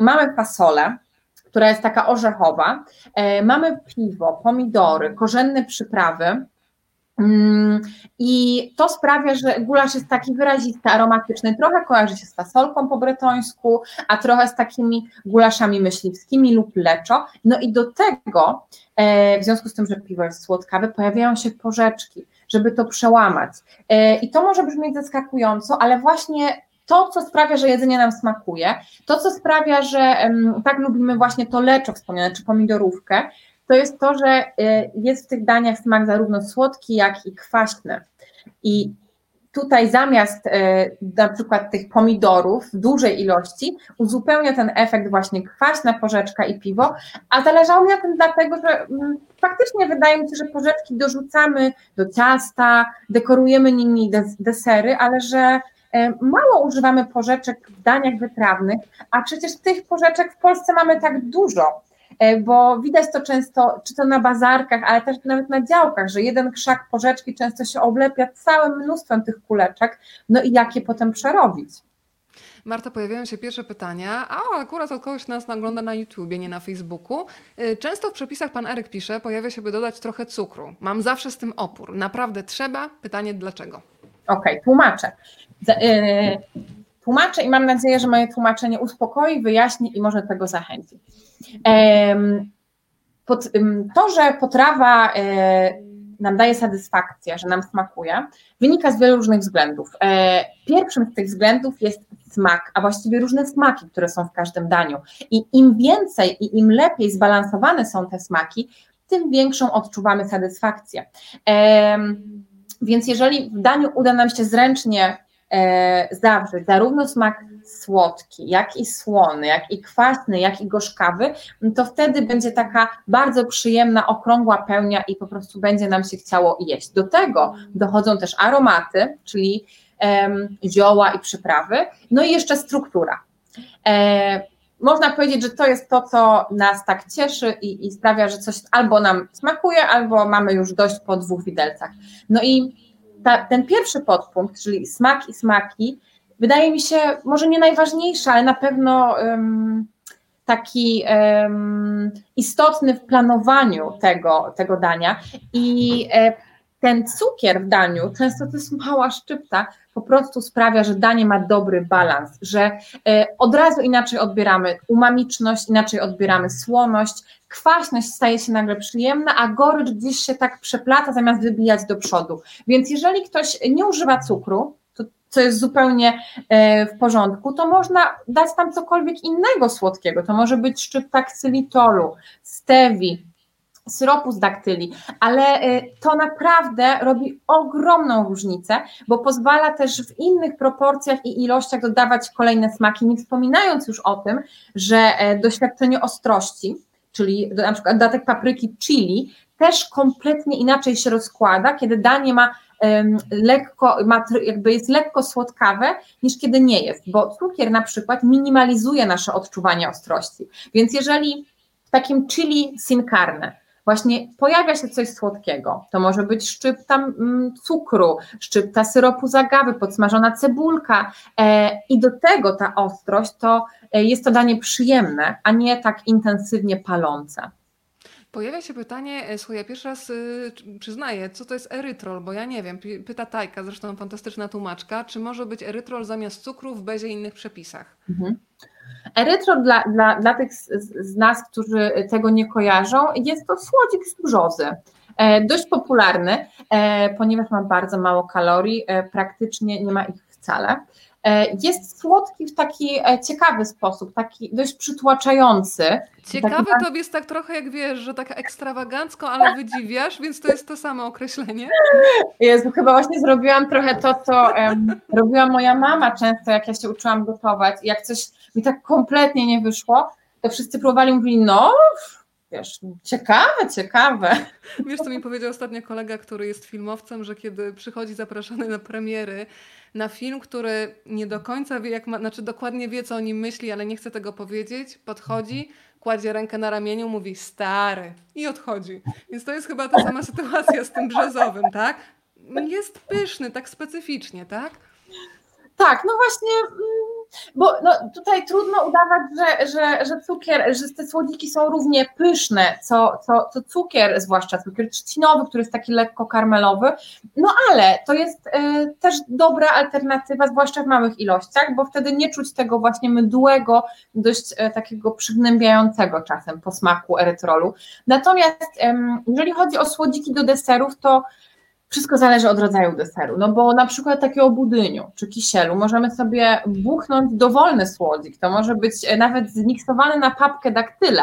B: mamy fasolę, która jest taka orzechowa, mamy piwo, pomidory, korzenne przyprawy, I to sprawia, że gulasz jest taki wyrazisty, aromatyczny, trochę kojarzy się z fasolką po bretońsku, a trochę z takimi gulaszami myśliwskimi lub leczo. No i do tego, e, w związku z tym, że piwo jest słodkawe, pojawiają się porzeczki, żeby to przełamać. E, I to może brzmieć zaskakująco, ale właśnie to, co sprawia, że jedzenie nam smakuje, to, co sprawia, że tak lubimy właśnie to leczo wspomniane, czy pomidorówkę, to jest to, że y, jest w tych daniach smak zarówno słodki, jak i kwaśny. I tutaj zamiast y, na przykład tych pomidorów w dużej ilości uzupełnia ten efekt właśnie kwaśna porzeczka i piwo, a zależało mi na tym dlatego, że mm, faktycznie wydaje mi się, że porzeczki dorzucamy do ciasta, dekorujemy nimi desery, ale że y, mało używamy porzeczek w daniach wytrawnych, a przecież tych porzeczek w Polsce mamy tak dużo. E, bo widać to często, czy to na bazarkach, ale też nawet na działkach, że jeden krzak porzeczki często się oblepia całym mnóstwem tych kuleczek, no i jak je potem przerobić.
A: Marta, pojawiają się pierwsze pytania, a akurat od kogoś nas nagląda na YouTubie, nie na Facebooku. E, często w przepisach pan Eryk pisze, pojawia się, by dodać trochę cukru. Mam zawsze z tym opór. Naprawdę trzeba? Pytanie dlaczego?
B: Okej, okay, tłumaczę. E, tłumaczę i mam nadzieję, że moje tłumaczenie uspokoi, wyjaśni i może tego zachęci. To, że potrawa e, nam daje satysfakcję, że nam smakuje, wynika z wielu różnych względów. E, pierwszym z tych względów jest smak, a właściwie różne smaki, które są w każdym daniu. I im więcej i im lepiej zbalansowane są te smaki, tym większą odczuwamy satysfakcję. Więc jeżeli w daniu uda nam się zręcznie e, zawrzeć zarówno smak słodki, jak i słony, jak i kwaśny, jak i gorzkawy, to wtedy będzie taka bardzo przyjemna, okrągła pełnia i po prostu będzie nam się chciało jeść. Do tego dochodzą też aromaty, czyli um, zioła i przyprawy, no i jeszcze struktura. E, można powiedzieć, że to jest to, co nas tak cieszy i, i sprawia, że coś albo nam smakuje, albo mamy już dość po dwóch widelcach. No i ta, ten pierwszy podpunkt, czyli smak i smaki, wydaje mi się może nie najważniejszy, ale na pewno um, taki um, istotny w planowaniu tego, tego dania. I e, ten cukier w daniu, często to jest mała szczypta, po prostu sprawia, że danie ma dobry balans, że e, od razu inaczej odbieramy umamiczność, inaczej odbieramy słoność, kwaśność staje się nagle przyjemna, a gorycz gdzieś się tak przeplata zamiast wybijać do przodu. Więc jeżeli ktoś nie używa cukru, co jest zupełnie e, w porządku, to można dać tam cokolwiek innego słodkiego. To może być szczypta ksylitolu, stewi, syropu z daktyli, ale e, to naprawdę robi ogromną różnicę, bo pozwala też w innych proporcjach i ilościach dodawać kolejne smaki, nie wspominając już o tym, że e, doświadczenie ostrości, czyli na przykład dodatek papryki chili, też kompletnie inaczej się rozkłada, kiedy danie ma lekko, jakby jest lekko słodkawe, niż kiedy nie jest, bo cukier na przykład minimalizuje nasze odczuwanie ostrości. Więc jeżeli w takim chili sin carne właśnie pojawia się coś słodkiego. To może być szczypta mm, cukru, szczypta syropu z agawy, podsmażona cebulka e, i do tego ta ostrość, to e, jest to danie przyjemne, a nie tak intensywnie palące.
A: Pojawia się pytanie, e, słuchaj, ja pierwszy raz y, przyznaję, co to jest erytrol, bo ja nie wiem. Pyta Tajka, zresztą fantastyczna tłumaczka, czy może być erytrol zamiast cukru w bezie innych przepisach? Mhm.
B: Erytrol dla, dla, dla tych z, z, nas, którzy tego nie kojarzą, jest to słodzik z brzozy. E, dość popularny, e, ponieważ ma bardzo mało kalorii, e, praktycznie nie ma ich wcale. E, jest słodki w taki e, ciekawy sposób, taki dość przytłaczający.
A: Ciekawy taki... to jest tak trochę jak wiesz, że tak ekstrawagancko, ale wydziwiasz, więc to jest to samo określenie.
B: Jezu, chyba właśnie zrobiłam trochę to, co um, robiła moja mama często, jak ja się uczyłam gotować. Jak coś mi tak kompletnie nie wyszło, to wszyscy próbowali, mówili, no wiesz, ciekawe, ciekawe.
A: Wiesz, co mi powiedział ostatnio kolega, który jest filmowcem, że kiedy przychodzi zapraszany na premiery, na film, który nie do końca wie, jak ma, znaczy dokładnie wie, co o nim myśli, ale nie chce tego powiedzieć, podchodzi, kładzie rękę na ramieniu, mówi stary i odchodzi. Więc to jest chyba ta sama sytuacja z tym brzezowym, tak? Jest pyszny, tak specyficznie, tak?
B: Tak, no właśnie, mm, bo no, tutaj trudno udawać, że, że, że cukier, że te słodziki są równie pyszne, co, co, co cukier, zwłaszcza cukier trzcinowy, który jest taki lekko karmelowy, no ale to jest y, też dobra alternatywa, zwłaszcza w małych ilościach, bo wtedy nie czuć tego właśnie mydłego, dość y, takiego przygnębiającego czasem posmaku erytrolu. Natomiast y, jeżeli chodzi o słodziki do deserów, to wszystko zależy od rodzaju deseru, no bo na przykład takiego budyniu czy kisielu możemy sobie buchnąć dowolny słodzik, to może być e, nawet zmiksowany na papkę daktyle.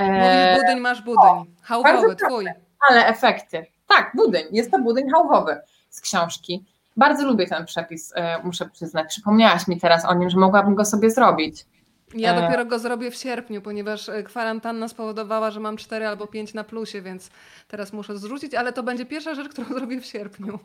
A: Mówisz budyń, masz budyń, hałwowy, twój.
B: Ale efekty. Tak, budyń, jest to budyń hałwowy z książki. Bardzo lubię ten przepis, e, muszę przyznać. Przypomniałaś mi teraz o nim, że mogłabym go sobie zrobić.
A: Ja e, dopiero go zrobię w sierpniu, ponieważ e, kwarantanna spowodowała, że mam 4 albo 5 na plusie, więc teraz muszę zrzucić, ale to będzie pierwsza rzecz, którą (laughs) zrobię w sierpniu.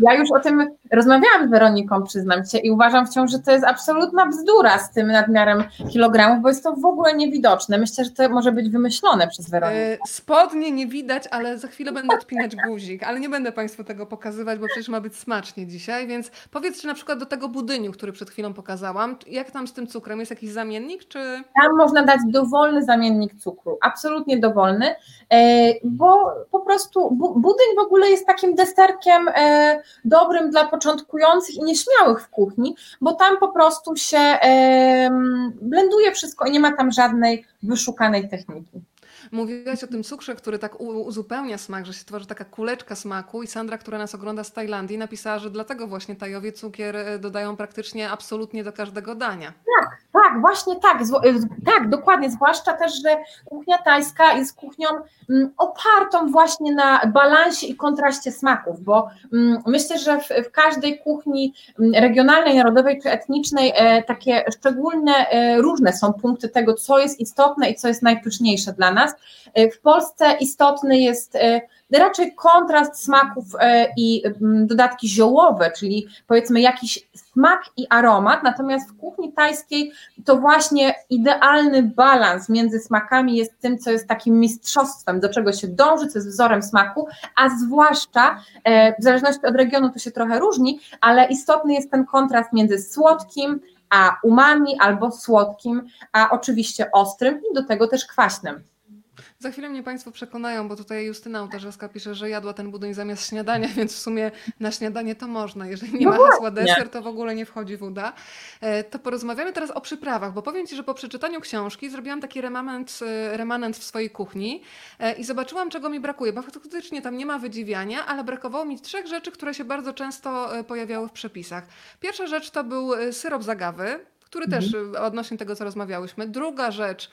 B: Ja już o tym rozmawiałam z Weroniką, przyznam się, i uważam wciąż, że to jest absolutna bzdura z tym nadmiarem kilogramów, bo jest to w ogóle niewidoczne. Myślę, że to może być wymyślone przez Weronikę. E,
A: spodnie nie widać, ale za chwilę będę odpinać guzik, ale nie będę Państwu tego pokazywać, bo przecież ma być smacznie dzisiaj, więc powiedz, czy na przykład do tego budyniu, który przed chwilą pokazałam, jak tam z tym cukrem? Jest jakiś zamiennik, czy...
B: Tam można dać dowolny zamiennik cukru, absolutnie dowolny, e, bo po prostu budyń w ogóle jest takim deserkiem E, dobrym dla początkujących i nieśmiałych w kuchni, bo tam po prostu się blenduje wszystko i nie ma tam żadnej wyszukanej techniki.
A: Mówiłaś o tym cukrze, który tak uzupełnia smak, że się tworzy taka kuleczka smaku i Sandra, która nas ogląda z Tajlandii, napisała, że dlatego właśnie Tajowie cukier e, dodają praktycznie absolutnie do każdego dania.
B: Tak, tak, właśnie tak, e, tak, dokładnie, zwłaszcza też, że kuchnia tajska jest kuchnią mm, opartą właśnie na balansie i kontraście smaków, bo mm, myślę, że w, każdej kuchni mm, regionalnej, narodowej czy etnicznej e, takie szczególne, różne są punkty tego, co jest istotne i co jest najpyszniejsze dla nas. E, w Polsce istotny jest e, raczej kontrast smaków e, i mm, dodatki ziołowe, czyli powiedzmy jakiś smak i aromat, natomiast w kuchni tajskiej to właśnie idealny balans między smakami jest tym, co jest takim mistrzostwem, do czego się dąży, co jest wzorem smaku, a zwłaszcza w zależności od regionu to się trochę różni, ale istotny jest ten kontrast między słodkim, a umami albo słodkim, a oczywiście ostrym i do tego też kwaśnym.
A: Za chwilę mnie Państwo przekonają, bo tutaj Justyna Ołtarzewska pisze, że jadła ten budyń zamiast śniadania, (laughs) więc w sumie na śniadanie to można. Jeżeli nie no ma hasła deser, to w ogóle nie wchodzi woda. E, to porozmawiamy teraz o przyprawach, bo powiem Ci, że po przeczytaniu książki zrobiłam taki remanent, e, remanent w swojej kuchni e, i zobaczyłam, czego mi brakuje, bo faktycznie tam nie ma wydziwiania, ale brakowało mi trzech rzeczy, które się bardzo często pojawiały w przepisach. Pierwsza rzecz to był syrop zagawy, który mhm. też y, odnośnie tego, co rozmawiałyśmy. Druga rzecz,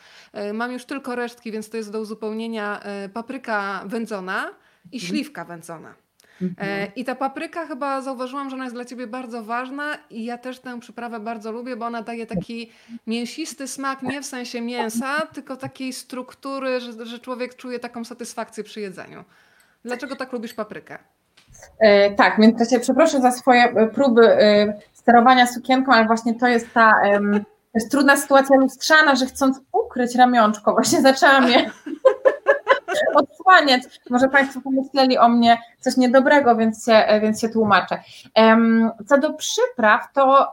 A: y, mam już tylko resztki, więc to jest do uzupełnienia y, papryka wędzona i mhm. śliwka wędzona. Mhm. E, I ta papryka chyba zauważyłam, że ona jest dla ciebie bardzo ważna i ja też tę przyprawę bardzo lubię, bo ona daje taki mięsisty smak, nie w sensie mięsa, tylko takiej struktury, że, że człowiek czuje taką satysfakcję przy jedzeniu. Dlaczego tak lubisz paprykę?
B: E, tak, więc ja się przeproszę za swoje e, próby e, sterowania sukienką, ale właśnie to jest ta to jest trudna sytuacja lustrzana, że chcąc ukryć ramionczko, właśnie (laughs) zaczęłam je (laughs) odsłaniać. Może Państwo pomyśleli o mnie coś niedobrego, więc się, więc się tłumaczę. Co do przypraw, to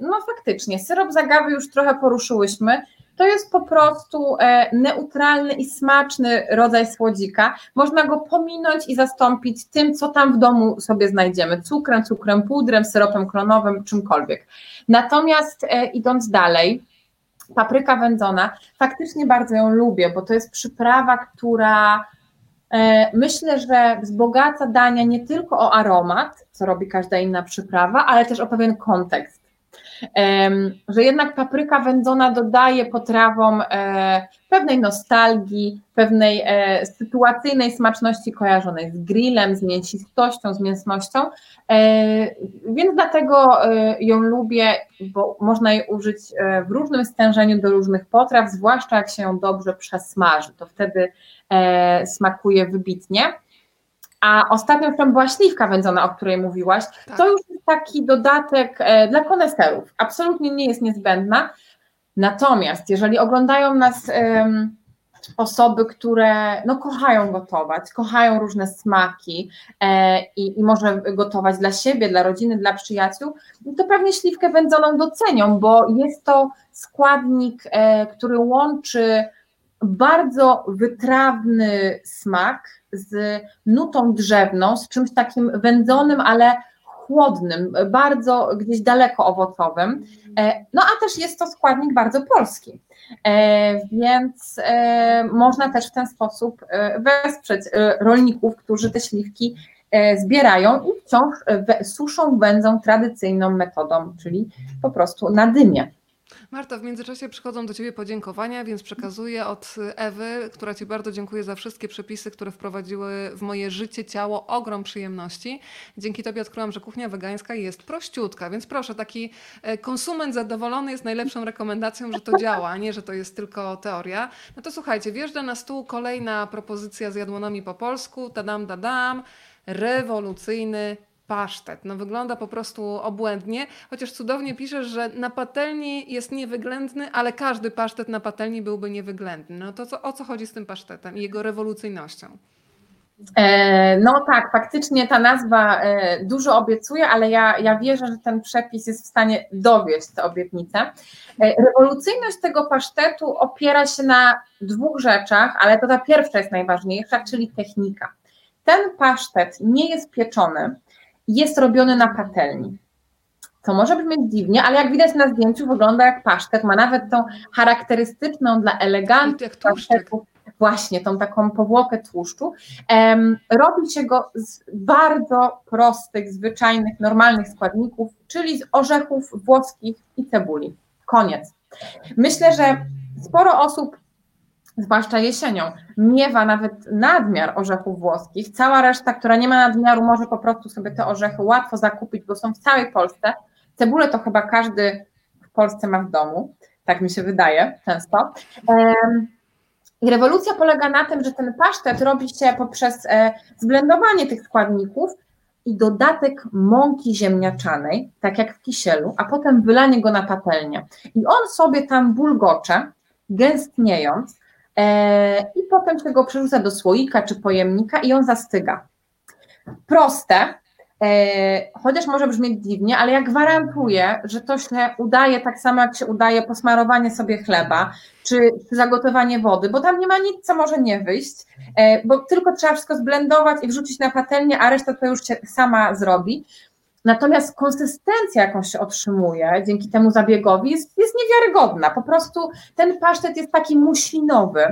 B: no faktycznie, syrop zagawy już trochę poruszyłyśmy. To jest po prostu e, neutralny i smaczny rodzaj słodzika. Można go pominąć i zastąpić tym, co tam w domu sobie znajdziemy: cukrem, cukrem pudrem, syropem klonowym, czymkolwiek. Natomiast e, idąc dalej, papryka wędzona, faktycznie bardzo ją lubię, bo to jest przyprawa, która e, myślę, że wzbogaca dania nie tylko o aromat, co robi każda inna przyprawa, ale też o pewien kontekst że jednak papryka wędzona dodaje potrawom e, pewnej nostalgii, pewnej e, sytuacyjnej smaczności kojarzonej z grillem, z mięsistością, z mięsnością, e, więc dlatego ją lubię, bo można jej użyć w różnym stężeniu do różnych potraw, zwłaszcza jak się ją dobrze przesmaży, to wtedy smakuje wybitnie. A ostatnio tam była śliwka wędzona, o której mówiłaś. Tak. To już jest taki dodatek e, dla koneserów. Absolutnie nie jest niezbędna. Natomiast jeżeli oglądają nas um, osoby, które no, kochają gotować, kochają różne smaki e, i, i, może gotować dla siebie, dla rodziny, dla przyjaciół, to pewnie śliwkę wędzoną docenią, bo jest to składnik, e, który łączy bardzo wytrawny smak z nutą drzewną, z czymś takim wędzonym, ale chłodnym, bardzo gdzieś daleko owocowym. E, no a też jest to składnik bardzo polski. E, więc e, można też w ten sposób wesprzeć rolników, którzy te śliwki zbierają i wciąż suszą wędzą tradycyjną metodą, czyli po prostu na dymie.
A: Marta, w międzyczasie przychodzą do Ciebie podziękowania, więc przekazuję od Ewy, która Ci bardzo dziękuję za wszystkie przepisy, które wprowadziły w moje życie, ciało ogrom przyjemności. Dzięki Tobie odkryłam, że kuchnia wegańska jest prościutka, więc proszę, taki e, konsument zadowolony jest najlepszą rekomendacją, że to działa, a nie, że to jest tylko teoria. No to słuchajcie, wjeżdża na stół kolejna propozycja z jadłonami po polsku, tadam, dadam, rewolucyjny pasztet. No wygląda po prostu obłędnie, chociaż cudownie pisze, że na patelni jest niewyględny, ale każdy pasztet na patelni byłby niewyględny. No to co, o co chodzi z tym pasztetem i jego rewolucyjnością?
B: E, no tak, faktycznie ta nazwa e, dużo obiecuje, ale ja, ja wierzę, że ten przepis jest w stanie dowieść tę obietnicę. E, rewolucyjność tego pasztetu opiera się na dwóch rzeczach, ale to ta pierwsza jest najważniejsza, czyli technika. Ten pasztet nie jest pieczony, jest robiony na patelni. To może brzmieć dziwnie, ale jak widać na zdjęciu wygląda jak pasztet, ma nawet tą charakterystyczną dla elegancji właśnie tą taką powłokę tłuszczu. Um, robi się go z bardzo prostych, zwyczajnych, normalnych składników, czyli z orzechów włoskich i cebuli. Koniec. Myślę, że sporo osób zwłaszcza jesienią, miewa nawet nadmiar orzechów włoskich. Cała reszta, która nie ma nadmiaru, może po prostu sobie te orzechy łatwo zakupić, bo są w całej Polsce. Cebulę to chyba każdy w Polsce ma w domu, tak mi się wydaje często. I rewolucja polega na tym, że ten pasztet robi się poprzez e, zblendowanie tych składników i dodatek mąki ziemniaczanej, tak jak w kisielu, a potem wylanie go na patelnię. I on sobie tam bulgocze, gęstniejąc, i potem się go przerzuca do słoika czy pojemnika i on zastyga. Proste, e, chociaż może brzmieć dziwnie, ale ja gwarantuję, że to się udaje tak samo, jak się udaje posmarowanie sobie chleba, czy zagotowanie wody, bo tam nie ma nic, co może nie wyjść, e, bo tylko trzeba wszystko zblendować i wrzucić na patelnię, a reszta to już się sama zrobi. Natomiast konsystencja, jaką się otrzymuje dzięki temu zabiegowi, jest, jest niewiarygodna. Po prostu ten pasztet jest taki muślinowy,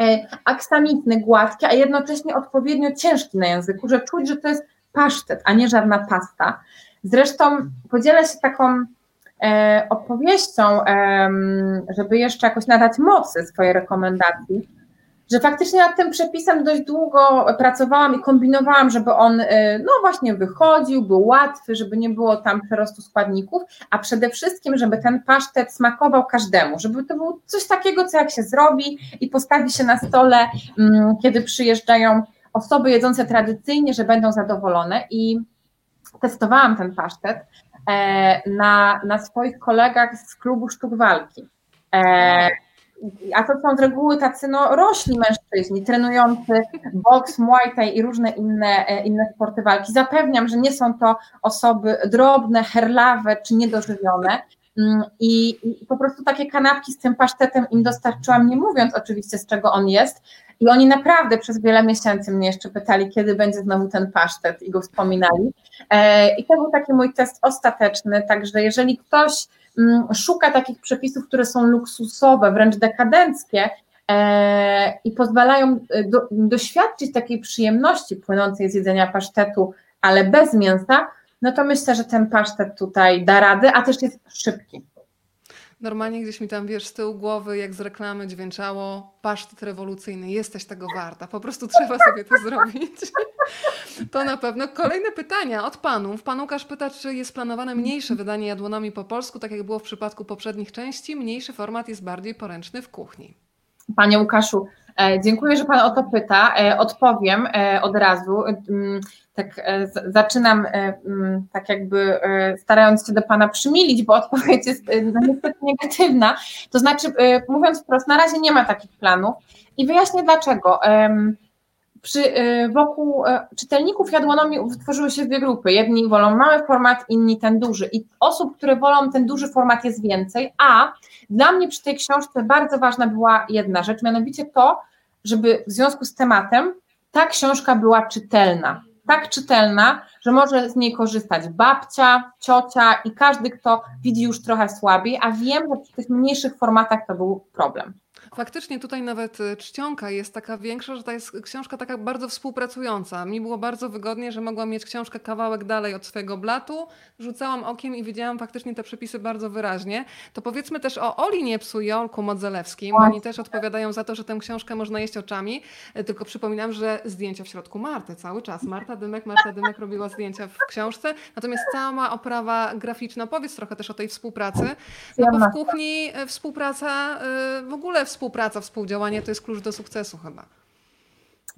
B: e, aksamitny, gładki, a jednocześnie odpowiednio ciężki na języku, że czuć, że to jest pasztet, a nie żadna pasta. Zresztą podzielę się taką e, opowieścią, żeby jeszcze jakoś nadać mocy swojej rekomendacji że faktycznie nad tym przepisem dość długo pracowałam i kombinowałam, żeby on y, no właśnie wychodził, był łatwy, żeby nie było tam przerostu składników, a przede wszystkim, żeby ten pasztet smakował każdemu, żeby to było coś takiego, co jak się zrobi i postawi się na stole, mm, kiedy przyjeżdżają osoby jedzące tradycyjnie, że będą zadowolone i testowałam ten pasztet e, na, na swoich kolegach z klubu sztuk walki. A to są z reguły tacy no, rośli mężczyźni, trenujący boks, muay thai i różne inne, e, inne sporty walki. Zapewniam, że nie są to osoby drobne, herlawe czy niedożywione. Mm, I, I, po prostu takie kanapki z tym pasztetem im dostarczyłam, nie mówiąc oczywiście z czego on jest. I oni naprawdę przez wiele miesięcy mnie jeszcze pytali, kiedy będzie znowu ten pasztet i go wspominali. E, I to był taki mój test ostateczny, także jeżeli ktoś szuka takich przepisów, które są luksusowe, wręcz dekadenckie, e, i pozwalają e, do, doświadczyć takiej przyjemności płynącej z jedzenia pasztetu, ale bez mięsa, no to myślę, że ten pasztet tutaj da radę, a też jest szybki.
A: Normalnie gdzieś mi tam, wiesz, z tyłu głowy, jak z reklamy dźwięczało, pasztet rewolucyjny, jesteś tego warta, po prostu trzeba sobie to zrobić. (laughs) To na pewno. Kolejne pytania od panów. Pan Łukasz pyta, czy jest planowane mniejsze wydanie jadłonomii po polsku, tak jak było w przypadku poprzednich części. Mniejszy format jest bardziej poręczny w kuchni.
B: Panie Łukaszu, dziękuję, że Pan o to pyta. E, odpowiem e, od razu. Mm, tak zaczynam mm, tak jakby starając się do Pana przymilić, bo odpowiedź jest no, niestety negatywna. To znaczy, mówiąc wprost, na razie nie ma takich planów i wyjaśnię dlaczego. Przy, wokół czytelników jadłonomii wytworzyły się dwie grupy. Jedni wolą mały format, inni ten duży. I osób, które wolą ten duży format jest więcej, a dla mnie przy tej książce bardzo ważna była jedna rzecz, mianowicie to, żeby w związku z tematem ta książka była czytelna. Tak czytelna, że może z niej korzystać babcia, ciocia i każdy, kto widzi już trochę słabiej, a wiem, że przy tych mniejszych formatach to był problem.
A: Faktycznie tutaj nawet y, czcionka jest taka większa, że to jest książka taka bardzo współpracująca. Mi było bardzo wygodnie, że mogłam mieć książkę kawałek dalej od swojego blatu, rzucałam okiem i widziałam faktycznie te przepisy bardzo wyraźnie. To powiedzmy też o Oli Niepsu i Olku Modzelewskim. Oni też odpowiadają za to, że tę książkę można jeść oczami. Y, tylko przypominam, że zdjęcia w środku Marty cały czas. Marta Dymek, Marta Dymek robiła zdjęcia w książce. Natomiast cała oprawa graficzna, powiedz trochę też o tej współpracy. No bo w kuchni y, współpraca, w ogóle współpraca współpraca, współdziałanie to jest klucz do sukcesu chyba.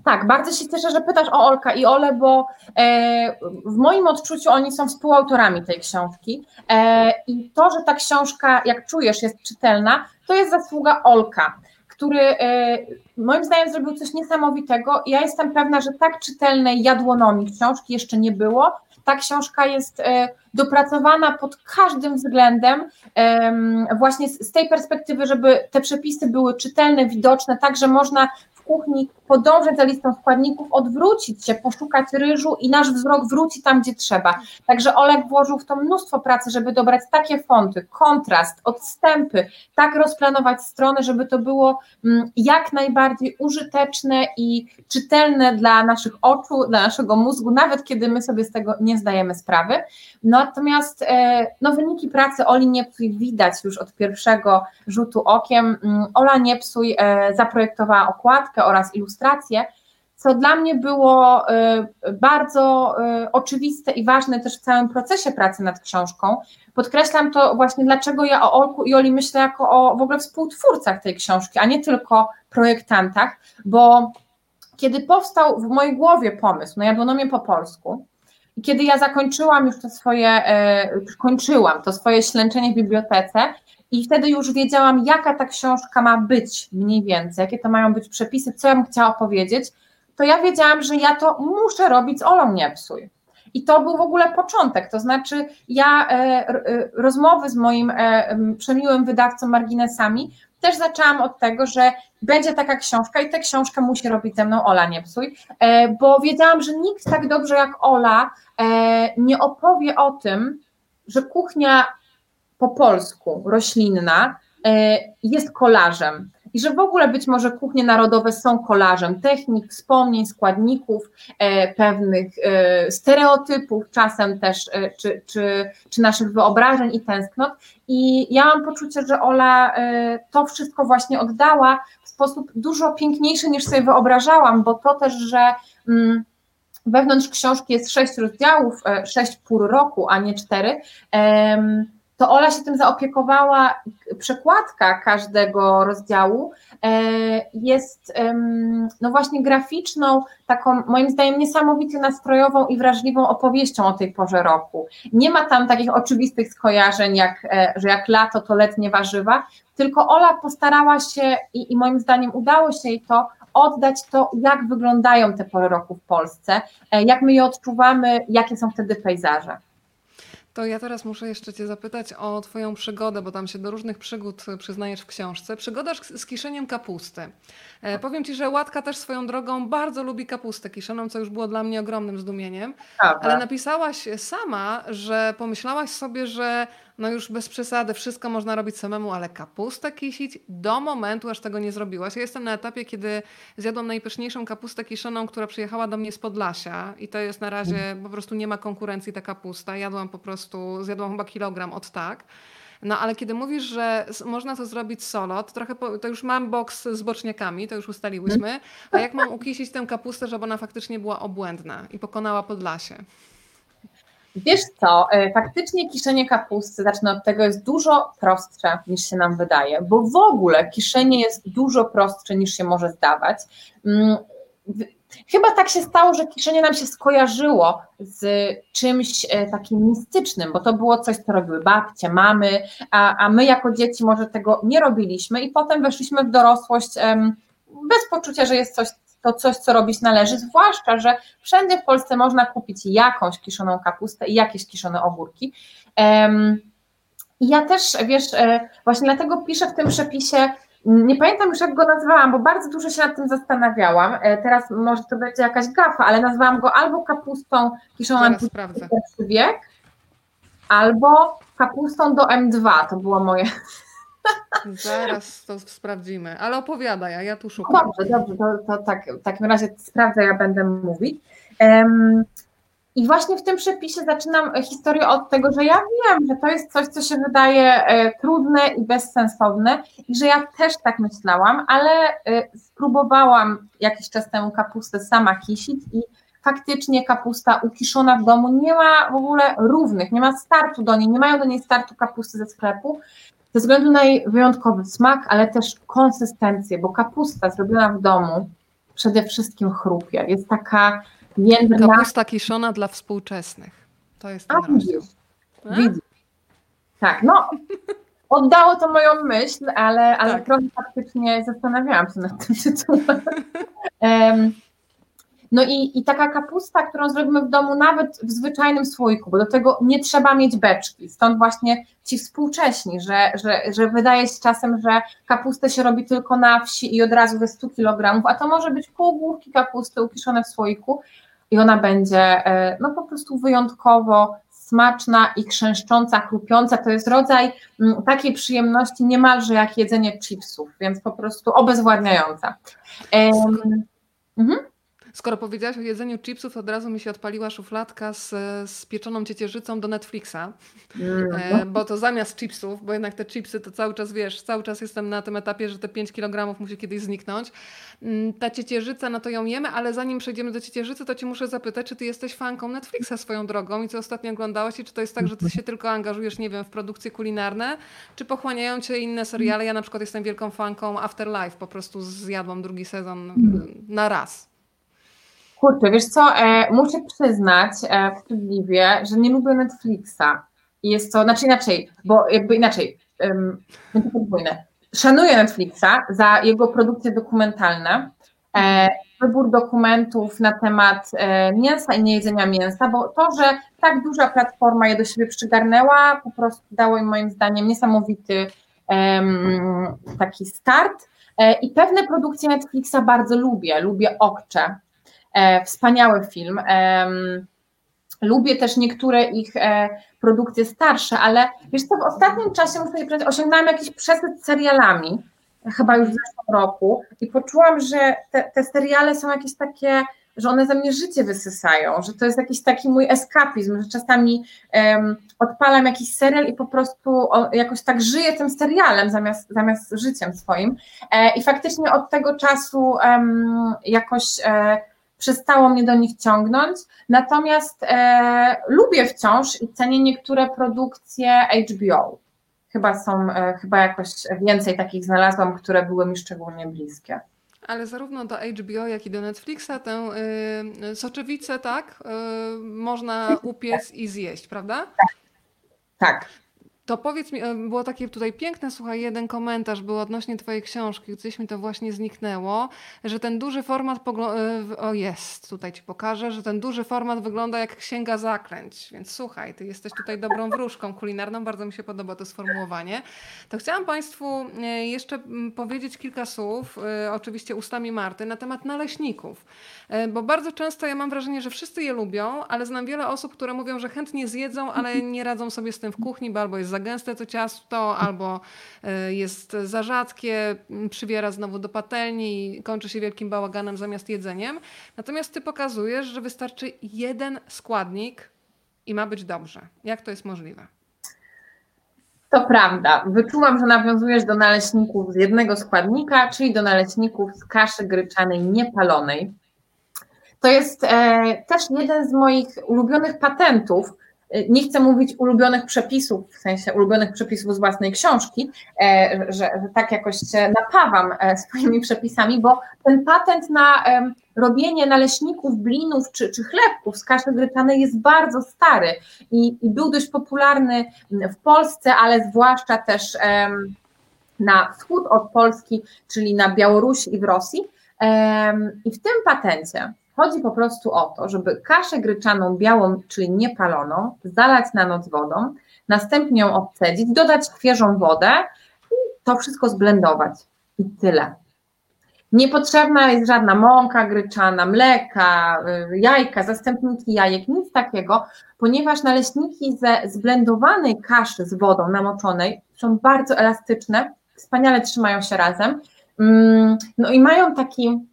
B: Tak, bardzo się cieszę, że pytasz o Olka i Ole, bo e, w moim odczuciu oni są współautorami tej książki e, i to, że ta książka, jak czujesz, jest czytelna, to jest zasługa Olka, który e, moim zdaniem zrobił coś niesamowitego ja jestem pewna, że tak czytelnej jadłonomii książki jeszcze nie było. Ta książka jest dopracowana pod każdym względem, właśnie z tej perspektywy, żeby te przepisy były czytelne, widoczne, tak, że można kuchni, podążać za listą składników, odwrócić się, poszukać ryżu i nasz wzrok wróci tam, gdzie trzeba. Także Olek włożył w to mnóstwo pracy, żeby dobrać takie fonty, kontrast, odstępy, tak rozplanować strony, żeby to było mm, jak najbardziej użyteczne i czytelne dla naszych oczu, dla naszego mózgu, nawet kiedy my sobie z tego nie zdajemy sprawy. Natomiast e, no, wyniki pracy Oli Niepsuj widać już od pierwszego rzutu okiem. Mm, Ola Niepsuj e, zaprojektowała okładkę, oraz ilustracje, co dla mnie było y, bardzo y, oczywiste i ważne też w całym procesie pracy nad książką. Podkreślam to właśnie, dlaczego ja o Olku i Oli myślę jako o w ogóle współtwórcach tej książki, a nie tylko projektantach, bo kiedy powstał w mojej głowie pomysł na jadłonomię po polsku, i kiedy ja zakończyłam już to swoje, e, kończyłam to swoje ślęczenie w bibliotece, i wtedy już wiedziałam, jaka ta książka ma być mniej więcej, jakie to mają być przepisy, co ja bym chciała powiedzieć, to ja wiedziałam, że ja to muszę robić z Olą Nie Psuj. I to był w ogóle początek, to znaczy ja e, e, rozmowy z moim e, przemiłym wydawcą Marginesami też zaczęłam od tego, że będzie taka książka i tę książkę musi robić ze mną Ola Nie Psuj, bo wiedziałam, że nikt tak dobrze jak Ola nie opowie o tym, że kuchnia po polsku roślinna e, jest kolażem. I że w ogóle być może kuchnie narodowe są kolażem technik, wspomnień, składników, e, pewnych e, stereotypów, czasem też, czy, czy, czy naszych wyobrażeń i tęsknot. I ja mam poczucie, że Ola to wszystko właśnie oddała w sposób dużo piękniejszy niż sobie wyobrażałam, bo to też, że. Mm, wewnątrz książki jest sześć rozdziałów, sześć pół roku, a nie cztery to Ola się tym zaopiekowała. Przekładka każdego rozdziału e, jest no właśnie graficzną, taką moim zdaniem niesamowicie nastrojową i wrażliwą opowieścią o tej porze roku. Nie ma tam takich oczywistych skojarzeń, jak, e, że jak lato to letnie warzywa, tylko Ola postarała się i, i moim zdaniem udało się jej to oddać to, jak wyglądają te pory roku w Polsce, e, jak my je odczuwamy, jakie są wtedy pejzaże.
A: To ja teraz muszę jeszcze Cię zapytać o Twoją przygodę, bo tam się do różnych przygód przyznajesz w książce. Przygoda z kiszeniem kapusty. E, powiem Ci, że Łatka też swoją drogą bardzo lubi kapustę kiszoną, co już było dla mnie ogromnym zdumieniem. Ale napisałaś sama, że pomyślałaś sobie, że no już bez przesady, wszystko można robić samemu, ale kapustę kisić do momentu, aż tego nie zrobiłaś. Ja jestem na etapie, kiedy zjadłam najpyszniejszą kapustę kiszoną, która przyjechała do mnie z Podlasia i to jest na razie, po prostu nie ma konkurencji ta kapusta. Jadłam po prostu, zjadłam chyba kilogram od tak. No ale kiedy mówisz, że można to zrobić solo, to trochę po, to już mam boks z boczniakami, to już ustaliłyśmy. A jak mam ukisić tę kapustę, żeby ona faktycznie była obłędna i pokonała Podlasie?
B: Wiesz co, e, faktycznie kiszenie kapusty, zacznę od tego, jest dużo prostsze niż się nam wydaje, bo w ogóle kiszenie jest dużo prostsze niż się może zdawać. Mm, chyba tak się stało, że kiszenie nam się skojarzyło z czymś e, takim mistycznym, bo to było coś, co robiły babcie, mamy, a, a my jako dzieci może tego nie robiliśmy i potem weszliśmy w dorosłość bez poczucia, że jest coś to coś, co robić należy, zwłaszcza, że wszędzie w Polsce można kupić jakąś kiszoną kapustę i jakieś kiszone ogórki. I ja też, wiesz, e, właśnie dlatego piszę w tym przepisie, nie pamiętam już jak go nazwałam, bo bardzo dużo się nad tym zastanawiałam. E, teraz może to będzie jakaś gafa, ale nazwałam go albo kapustą kiszoną na wiek, albo kapustą do M2. To było moje
A: Zaraz to sprawdzimy, ale opowiadaj, a ja tu szukam.
B: Dobrze, dobrze, to, to tak, w takim razie sprawdzę, ja będę mówić. Um, i właśnie w tym przepisie zaczynam historię od tego, że ja wiem, że to jest coś, co się wydaje e, trudne i bezsensowne, i że ja też tak myślałam, ale e, spróbowałam jakiś czas temu kapustę sama kisić i faktycznie kapusta ukiszona w domu nie ma w ogóle równych, nie ma startu do niej, nie mają do niej startu kapusty ze sklepu ze względu na jej wyjątkowy smak, ale też konsystencję, bo kapusta zrobiona w domu przede wszystkim chrupie. Jest taka jędrna.
A: Kapusta kiszona dla współczesnych. To jest ten A.
B: Widzisz. Tak, no (laughs) oddało to moją myśl, ale, ale tak. trochę faktycznie zastanawiałam się nad tym tytułem. (laughs) um, No i, i taka kapusta, którą zrobimy w domu nawet w zwyczajnym słoiku, bo do tego nie trzeba mieć beczki. Stąd właśnie ci współcześni, że, że, że wydaje się czasem, że kapustę się robi tylko na wsi i od razu ze 100 kg, a to może być pół główki kapusty ukiszone w słoiku i ona będzie e, no po prostu wyjątkowo smaczna i chrzęszcząca, chrupiąca. To jest rodzaj mm, takiej przyjemności niemalże jak jedzenie chipsów, więc po prostu obezwładniająca. Um,
A: mhm. Skoro powiedziałaś o jedzeniu chipsów, od razu mi się odpaliła szufladka z, z pieczoną ciecierzycą do Netflixa, mm. bo to zamiast chipsów, bo jednak te chipsy to cały czas, wiesz, cały czas jestem na tym etapie, że te 5 kg musi kiedyś zniknąć. Mm, ta ciecierzyca, no to ją jemy, ale zanim przejdziemy do ciecierzycy, to cię muszę zapytać, czy ty jesteś fanką Netflixa swoją drogą i co ostatnio oglądałaś i czy to jest tak, że ty się tylko angażujesz, nie wiem, w produkcje kulinarne, czy pochłaniają cię inne seriale? Ja na przykład jestem wielką fanką Afterlife, po prostu zjadłam drugi sezon mm. na raz.
B: Kurczę, wiesz co, e, muszę przyznać e, wstydliwie, że nie lubię Netflixa. I jest to, znaczy inaczej, bo jakby inaczej, um, to podwójne. Szanuję Netflixa za jego produkcje dokumentalne, e, wybór dokumentów na temat e, mięsa i niejedzenia mięsa, bo to, że tak duża platforma je do siebie przygarnęła, po prostu dało im moim zdaniem niesamowity taki start. E, I pewne produkcje Netflixa bardzo lubię. Lubię Okcze, wspaniały film. Lubię też niektóre ich e, produkcje starsze, ale wiesz co, w ostatnim czasie muszę powiedzieć, osiągnęłam jakiś przesyt serialami, chyba już w zeszłym roku i poczułam, że te, te seriale są jakieś takie, że one ze mnie życie wysysają, że to jest jakiś taki mój eskapizm, że czasami um, odpalam jakiś serial i po prostu o, jakoś tak żyję tym serialem zamiast, zamiast życiem swoim. E, I faktycznie od tego czasu um, jakoś e, przestało mnie do nich ciągnąć, natomiast e, lubię wciąż i cenię niektóre produkcje HBO. Chyba są, e, chyba jakoś więcej takich znalazłam, które były mi szczególnie bliskie.
A: Ale zarówno do HBO, jak i do Netflixa tę y, soczewicę, tak, y, można upiec i zjeść, prawda?
B: Tak. tak.
A: To powiedz mi, e, było takie tutaj piękne, słuchaj, jeden komentarz był odnośnie twojej książki, gdzieś mi to właśnie zniknęło, że ten duży format, e, o jest, tutaj ci pokażę, że ten duży format wygląda jak księga zaklęć, więc słuchaj, ty jesteś tutaj dobrą wróżką kulinarną, bardzo mi się podoba to sformułowanie. To chciałam Państwu e, jeszcze powiedzieć kilka słów, oczywiście ustami Marty, na temat naleśników, bo bardzo często ja mam wrażenie, że wszyscy je lubią, ale znam wiele osób, które mówią, że chętnie zjedzą, ale nie radzą sobie z tym w kuchni, bo albo jest za gęste to ciasto, albo e, jest za rzadkie, przybiera znowu do patelni i kończy się wielkim bałaganem zamiast jedzeniem. Natomiast ty pokazujesz, że wystarczy jeden składnik i ma być dobrze. Jak to jest możliwe?
B: To prawda. Wyczułam, że nawiązujesz do naleśników z jednego składnika, czyli do naleśników z kaszy gryczanej niepalonej. To jest e, też jeden z moich ulubionych patentów, nie chcę mówić ulubionych przepisów, w sensie ulubionych przepisów z własnej książki, e, że, że tak jakoś się napawam e, (laughs) swoimi przepisami, bo ten patent na robienie naleśników, blinów czy, czy chlebków z kaszy gryczanej jest bardzo stary i, i, był dość popularny w Polsce, ale zwłaszcza też na wschód od Polski, czyli na Białorusi i w Rosji. I w tym patencie Chodzi po prostu o to, żeby kaszę gryczaną białą, czyli niepaloną, zalać na noc wodą, następnie ją odcedzić, dodać świeżą wodę i to wszystko zblendować. I tyle. Niepotrzebna jest żadna mąka gryczana, mleka, y, jajka, zastępniki jajek, nic takiego, ponieważ naleśniki ze zblendowanej kaszy z wodą namoczonej są bardzo elastyczne, wspaniale trzymają się razem. Mm, no i mają taki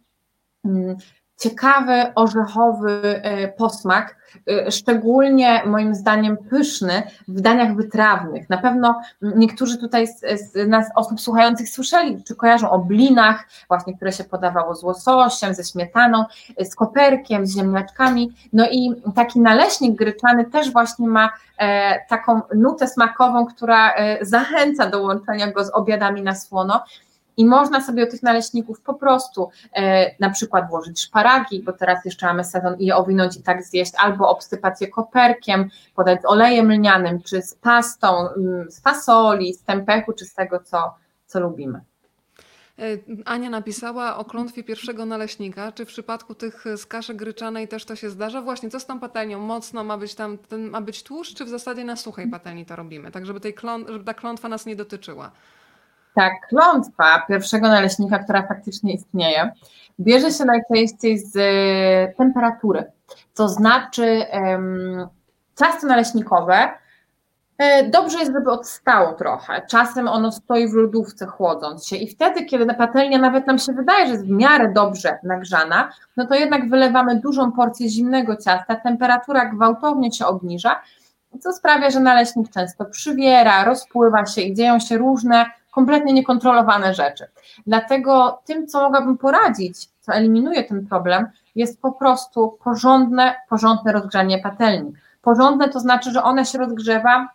B: mm, ciekawy, orzechowy e, posmak, e, szczególnie moim zdaniem pyszny w daniach wytrawnych. Na pewno niektórzy tutaj z, z nas, osób słuchających, słyszeli, czy kojarzą o blinach, właśnie, które się podawało z łososiem, ze śmietaną, e, z koperkiem, z ziemniaczkami. No i taki naleśnik gryczany też właśnie ma taką nutę smakową, która zachęca do łączenia go z obiadami na słono i można sobie do tych naleśników po prostu e, na przykład włożyć szparagi, bo teraz jeszcze mamy sezon i je owinąć i tak zjeść, albo obsypać je koperkiem, podać z olejem lnianym, czy z pastą, mm, z fasoli, z tempechu, czy z tego, co, co lubimy.
A: E, Ania napisała o klątwie pierwszego naleśnika. Czy w przypadku tych z kaszy gryczanej też to się zdarza? Właśnie, co z tą patelnią? Mocno ma być tam, ma być tłuszcz, czy w zasadzie na suchej patelni to robimy? Tak, żeby, tej kląt, żeby ta klątwa nas nie dotyczyła.
B: Ta klątwa pierwszego naleśnika, która faktycznie istnieje, bierze się najczęściej z e, temperatury. To znaczy, ciasto naleśnikowe e, dobrze jest, żeby odstało trochę. Czasem ono stoi w lodówce chłodząc się i wtedy, kiedy patelnia nawet nam się wydaje, że jest w miarę dobrze nagrzana, no to jednak wylewamy dużą porcję zimnego ciasta, temperatura gwałtownie się obniża, co sprawia, że naleśnik często przywiera, rozpływa się i dzieją się różne kompletnie niekontrolowane rzeczy. Dlatego tym, co mogłabym poradzić, co eliminuje ten problem, jest po prostu porządne, porządne rozgrzanie patelni. Porządne to znaczy, że ona się rozgrzewa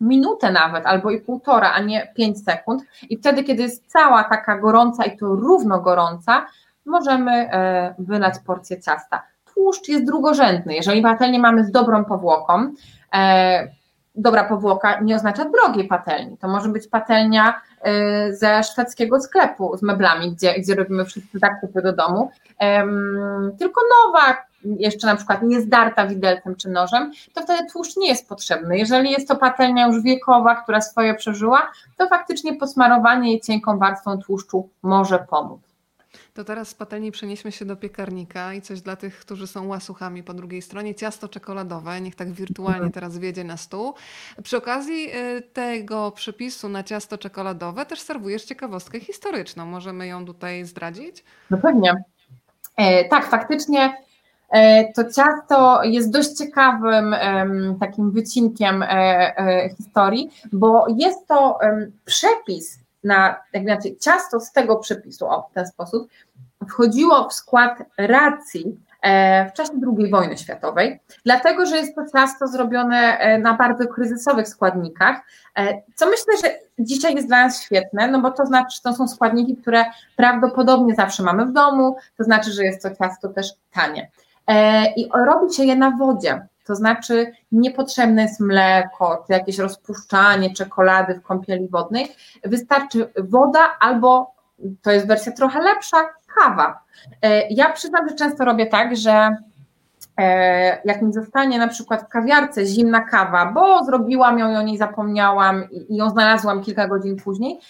B: minutę nawet, albo i półtora, a nie pięć sekund. I wtedy, kiedy jest cała taka gorąca i to równo gorąca, możemy e, wylać porcję ciasta. Tłuszcz jest drugorzędny. Jeżeli patelnię mamy z dobrą powłoką, e, dobra powłoka nie oznacza drogiej patelni. To może być patelnia y, ze szwedzkiego sklepu z meblami, gdzie, gdzie robimy wszyscy zakupy do domu, tylko nowa, jeszcze na przykład nie zdarta widelcem czy nożem, to wtedy tłuszcz nie jest potrzebny. Jeżeli jest to patelnia już wiekowa, która swoje przeżyła, to faktycznie posmarowanie jej cienką warstwą tłuszczu może pomóc.
A: To teraz z patelni przenieśmy się do piekarnika i coś dla tych, którzy są łasuchami po drugiej stronie. Ciasto czekoladowe, niech tak wirtualnie mhm. teraz wiedzie na stół. Przy okazji y, tego przepisu na ciasto czekoladowe też serwujesz ciekawostkę historyczną. Możemy ją tutaj zdradzić?
B: No pewnie. E, tak, faktycznie e, to ciasto jest dość ciekawym takim wycinkiem e, historii, bo jest to przepis na, jak znaczy, ciasto z tego przepisu, o, w ten sposób, wchodziło w skład racji e, w czasie II wojny światowej, dlatego że jest to ciasto zrobione e, na bardzo kryzysowych składnikach, e, co myślę, że dzisiaj jest dla nas świetne, no bo to znaczy, że to są składniki, które prawdopodobnie zawsze mamy w domu, to znaczy, że jest to ciasto też tanie. I robi się je na wodzie, to znaczy niepotrzebne jest mleko, czy jakieś rozpuszczanie czekolady w kąpieli wodnej, wystarczy woda albo, to jest wersja trochę lepsza, kawa. E, ja przyznam, że często robię tak, że e, jak mi zostanie na przykład w kawiarce zimna kawa, bo zrobiłam ją i o niej zapomniałam i ją znalazłam kilka godzin później,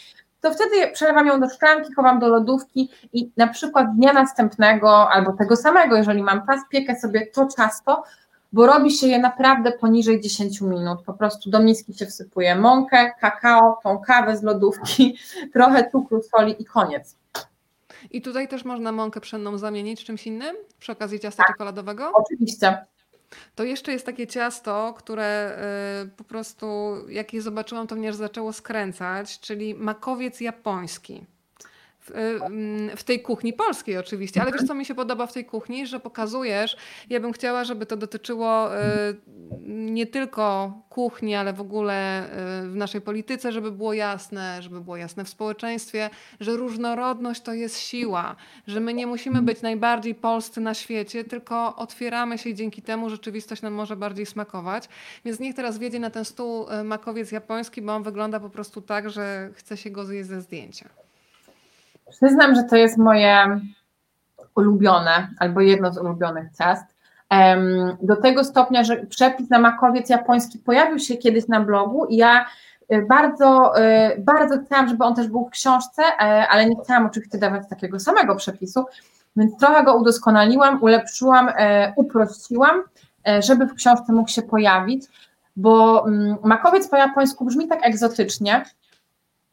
B: to wtedy przelewam ją do szklanki, chowam do lodówki i na przykład dnia następnego albo tego samego, jeżeli mam czas, piekę sobie to ciasto, bo robi się je naprawdę poniżej 10 minut. Po prostu do miski się wsypuje mąkę, kakao, tą kawę z lodówki, (laughs) trochę cukru, soli i koniec.
A: I tutaj też można mąkę pszenną zamienić czymś innym przy okazji ciasta tak, czekoladowego?
B: Oczywiście.
A: To jeszcze jest takie ciasto, które y, po prostu jak je zobaczyłam, to mnie zaczęło skręcać, czyli makowiec japoński. Y, w tej kuchni polskiej oczywiście, ale wiesz co mi się podoba w tej kuchni, że pokazujesz, ja bym chciała, żeby to dotyczyło y, nie tylko kuchni, ale w ogóle y, w naszej polityce, żeby było jasne, żeby było jasne w społeczeństwie, że różnorodność to jest siła, że my nie musimy być najbardziej polscy na świecie, tylko otwieramy się i dzięki temu rzeczywistość nam może bardziej smakować. Więc niech teraz wiedzie na ten stół makowiec japoński, bo on wygląda po prostu tak, że chce się go zjeść ze zdjęcia.
B: Przyznam, że to jest moje ulubione albo jedno z ulubionych ciast. Do tego stopnia, że przepis na makowiec japoński pojawił się kiedyś na blogu i ja y, bardzo, y, bardzo chciałam, żeby on też był w książce, e, ale nie chciałam oczywiście dawać takiego samego przepisu, więc trochę go udoskonaliłam, ulepszyłam, e, uprościłam, e, żeby w książce mógł się pojawić, bo mm, makowiec po japońsku brzmi tak egzotycznie.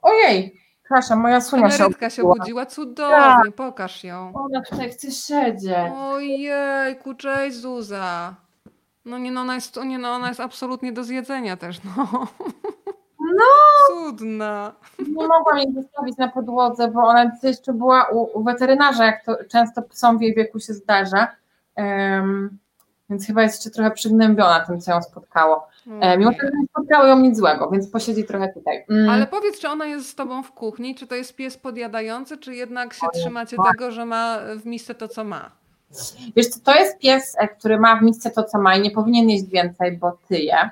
B: Ojej, Przepraszam, moja Sunia
A: się obudziła. się obudziła, cudownie, tak. pokaż ją.
B: Ona tutaj chce siedzieć.
A: Ojejku, cześć Zuza. No nie, no ona jest, nie, no ona jest absolutnie do zjedzenia też, no.
B: No!
A: Cudna.
B: Nie mogłam jej zostawić na podłodze, bo ona jeszcze była u, u weterynarza, jak to często psom w jej wieku się zdarza. Um, więc chyba jest jeszcze trochę przygnębiona tym, co ją spotkało. Okay. Mimo, że nie spotkało ją nic złego, więc posiedzi trochę tutaj.
A: Mm. Ale powiedz, czy ona jest z tobą w kuchni? Czy to jest pies podjadający, czy jednak się trzymacie tego, że ma w misce to, co ma?
B: Wiesz to jest pies, e, który ma w misce to, co ma i nie powinien jeść więcej, bo tyje.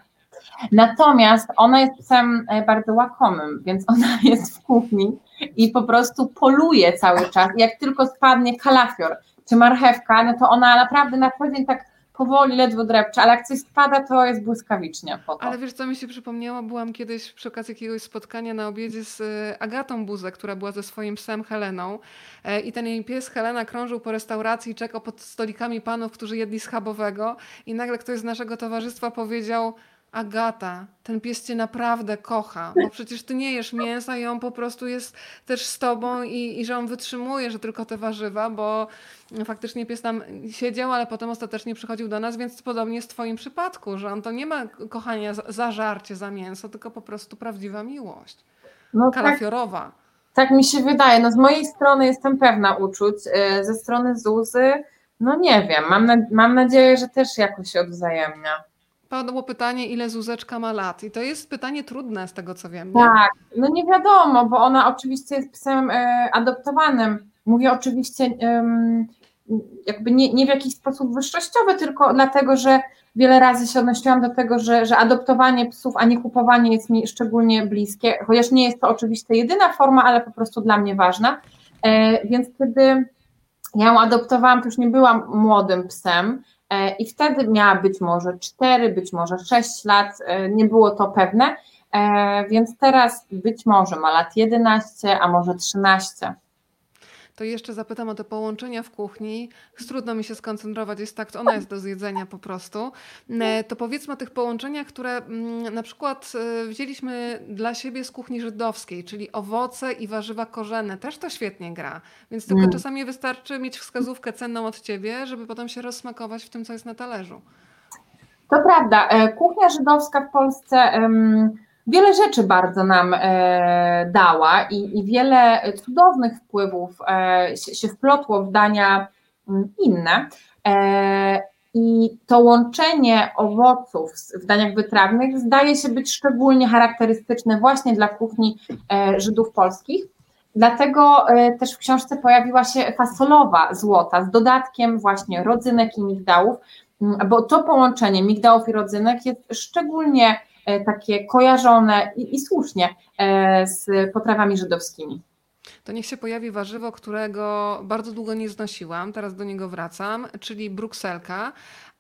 B: Natomiast ona jest psem e, bardzo łakomym, więc (laughs) ona jest w kuchni i po prostu poluje cały czas. Jak tylko spadnie kalafior czy marchewka, no to ona naprawdę na co dzień tak powoli, ledwo drepcze, ale jak coś spada, to jest błyskawicznie.
A: Ale wiesz, co mi się przypomniało? Byłam kiedyś przy okazji jakiegoś spotkania na obiedzie z e, Agatą Buzę, która była ze swoim psem Heleną e, i ten jej pies Helena krążył po restauracji i czekał pod stolikami panów, którzy jedli schabowego i nagle ktoś z naszego towarzystwa powiedział Agata, ten pies cię naprawdę kocha, bo przecież ty nie jesz mięsa i on po prostu jest też z tobą i, i że on wytrzymuje, że tylko te warzywa, bo faktycznie pies tam siedział, ale potem ostatecznie przychodził do nas, więc podobnie jest w twoim przypadku, że on to nie ma kochania za, za żarcie, za mięso, tylko po prostu prawdziwa miłość. No tak. Kalafiorowa. Tak,
B: tak mi się wydaje. No z mojej strony jestem pewna uczuć, y, ze strony Zuzy, no nie wiem, mam, na, mam nadzieję, że też jakoś się odwzajemnia.
A: Padło pytanie, ile Zuzeczka ma lat. I to jest pytanie trudne z tego, co wiem.
B: Nie? Tak, no nie wiadomo, bo ona oczywiście jest psem e, adoptowanym. Mówię oczywiście jakby nie, nie w jakiś sposób wyższościowy, tylko dlatego, że wiele razy się odnosiłam do tego, że, że adoptowanie psów, a nie kupowanie jest mi szczególnie bliskie, chociaż nie jest to oczywiście jedyna forma, ale po prostu dla mnie ważna. E, więc kiedy ja ją adoptowałam, to już nie byłam młodym psem, i wtedy miała być może 4, być może 6 lat, e, nie było to pewne, e, więc teraz być może ma lat 11, a może 13
A: to jeszcze zapytam o te połączenia w kuchni. Trudno mi się skoncentrować, jest tak, ona jest do zjedzenia po prostu. E, to powiedzmy o tych połączeniach, które mm, na przykład e, wzięliśmy dla siebie z kuchni żydowskiej, czyli owoce i warzywa korzenne. Też to świetnie gra. Więc tylko mm. czasami wystarczy mieć wskazówkę cenną od ciebie, żeby potem się rozsmakować w tym, co jest na talerzu.
B: To prawda. E, kuchnia żydowska w Polsce wiele rzeczy bardzo nam e, dała i, i, wiele cudownych wpływów e, się, wplotło w dania mm, inne. E, I to łączenie owoców w daniach wytrawnych zdaje się być szczególnie charakterystyczne właśnie dla kuchni Żydów polskich. Dlatego też w książce pojawiła się fasolowa złota z dodatkiem właśnie rodzynek i migdałów, mm, bo to połączenie migdałów i rodzynek jest szczególnie takie kojarzone i, i słusznie z potrawami żydowskimi.
A: To niech się pojawi warzywo, którego bardzo długo nie znosiłam, teraz do niego wracam, czyli brukselka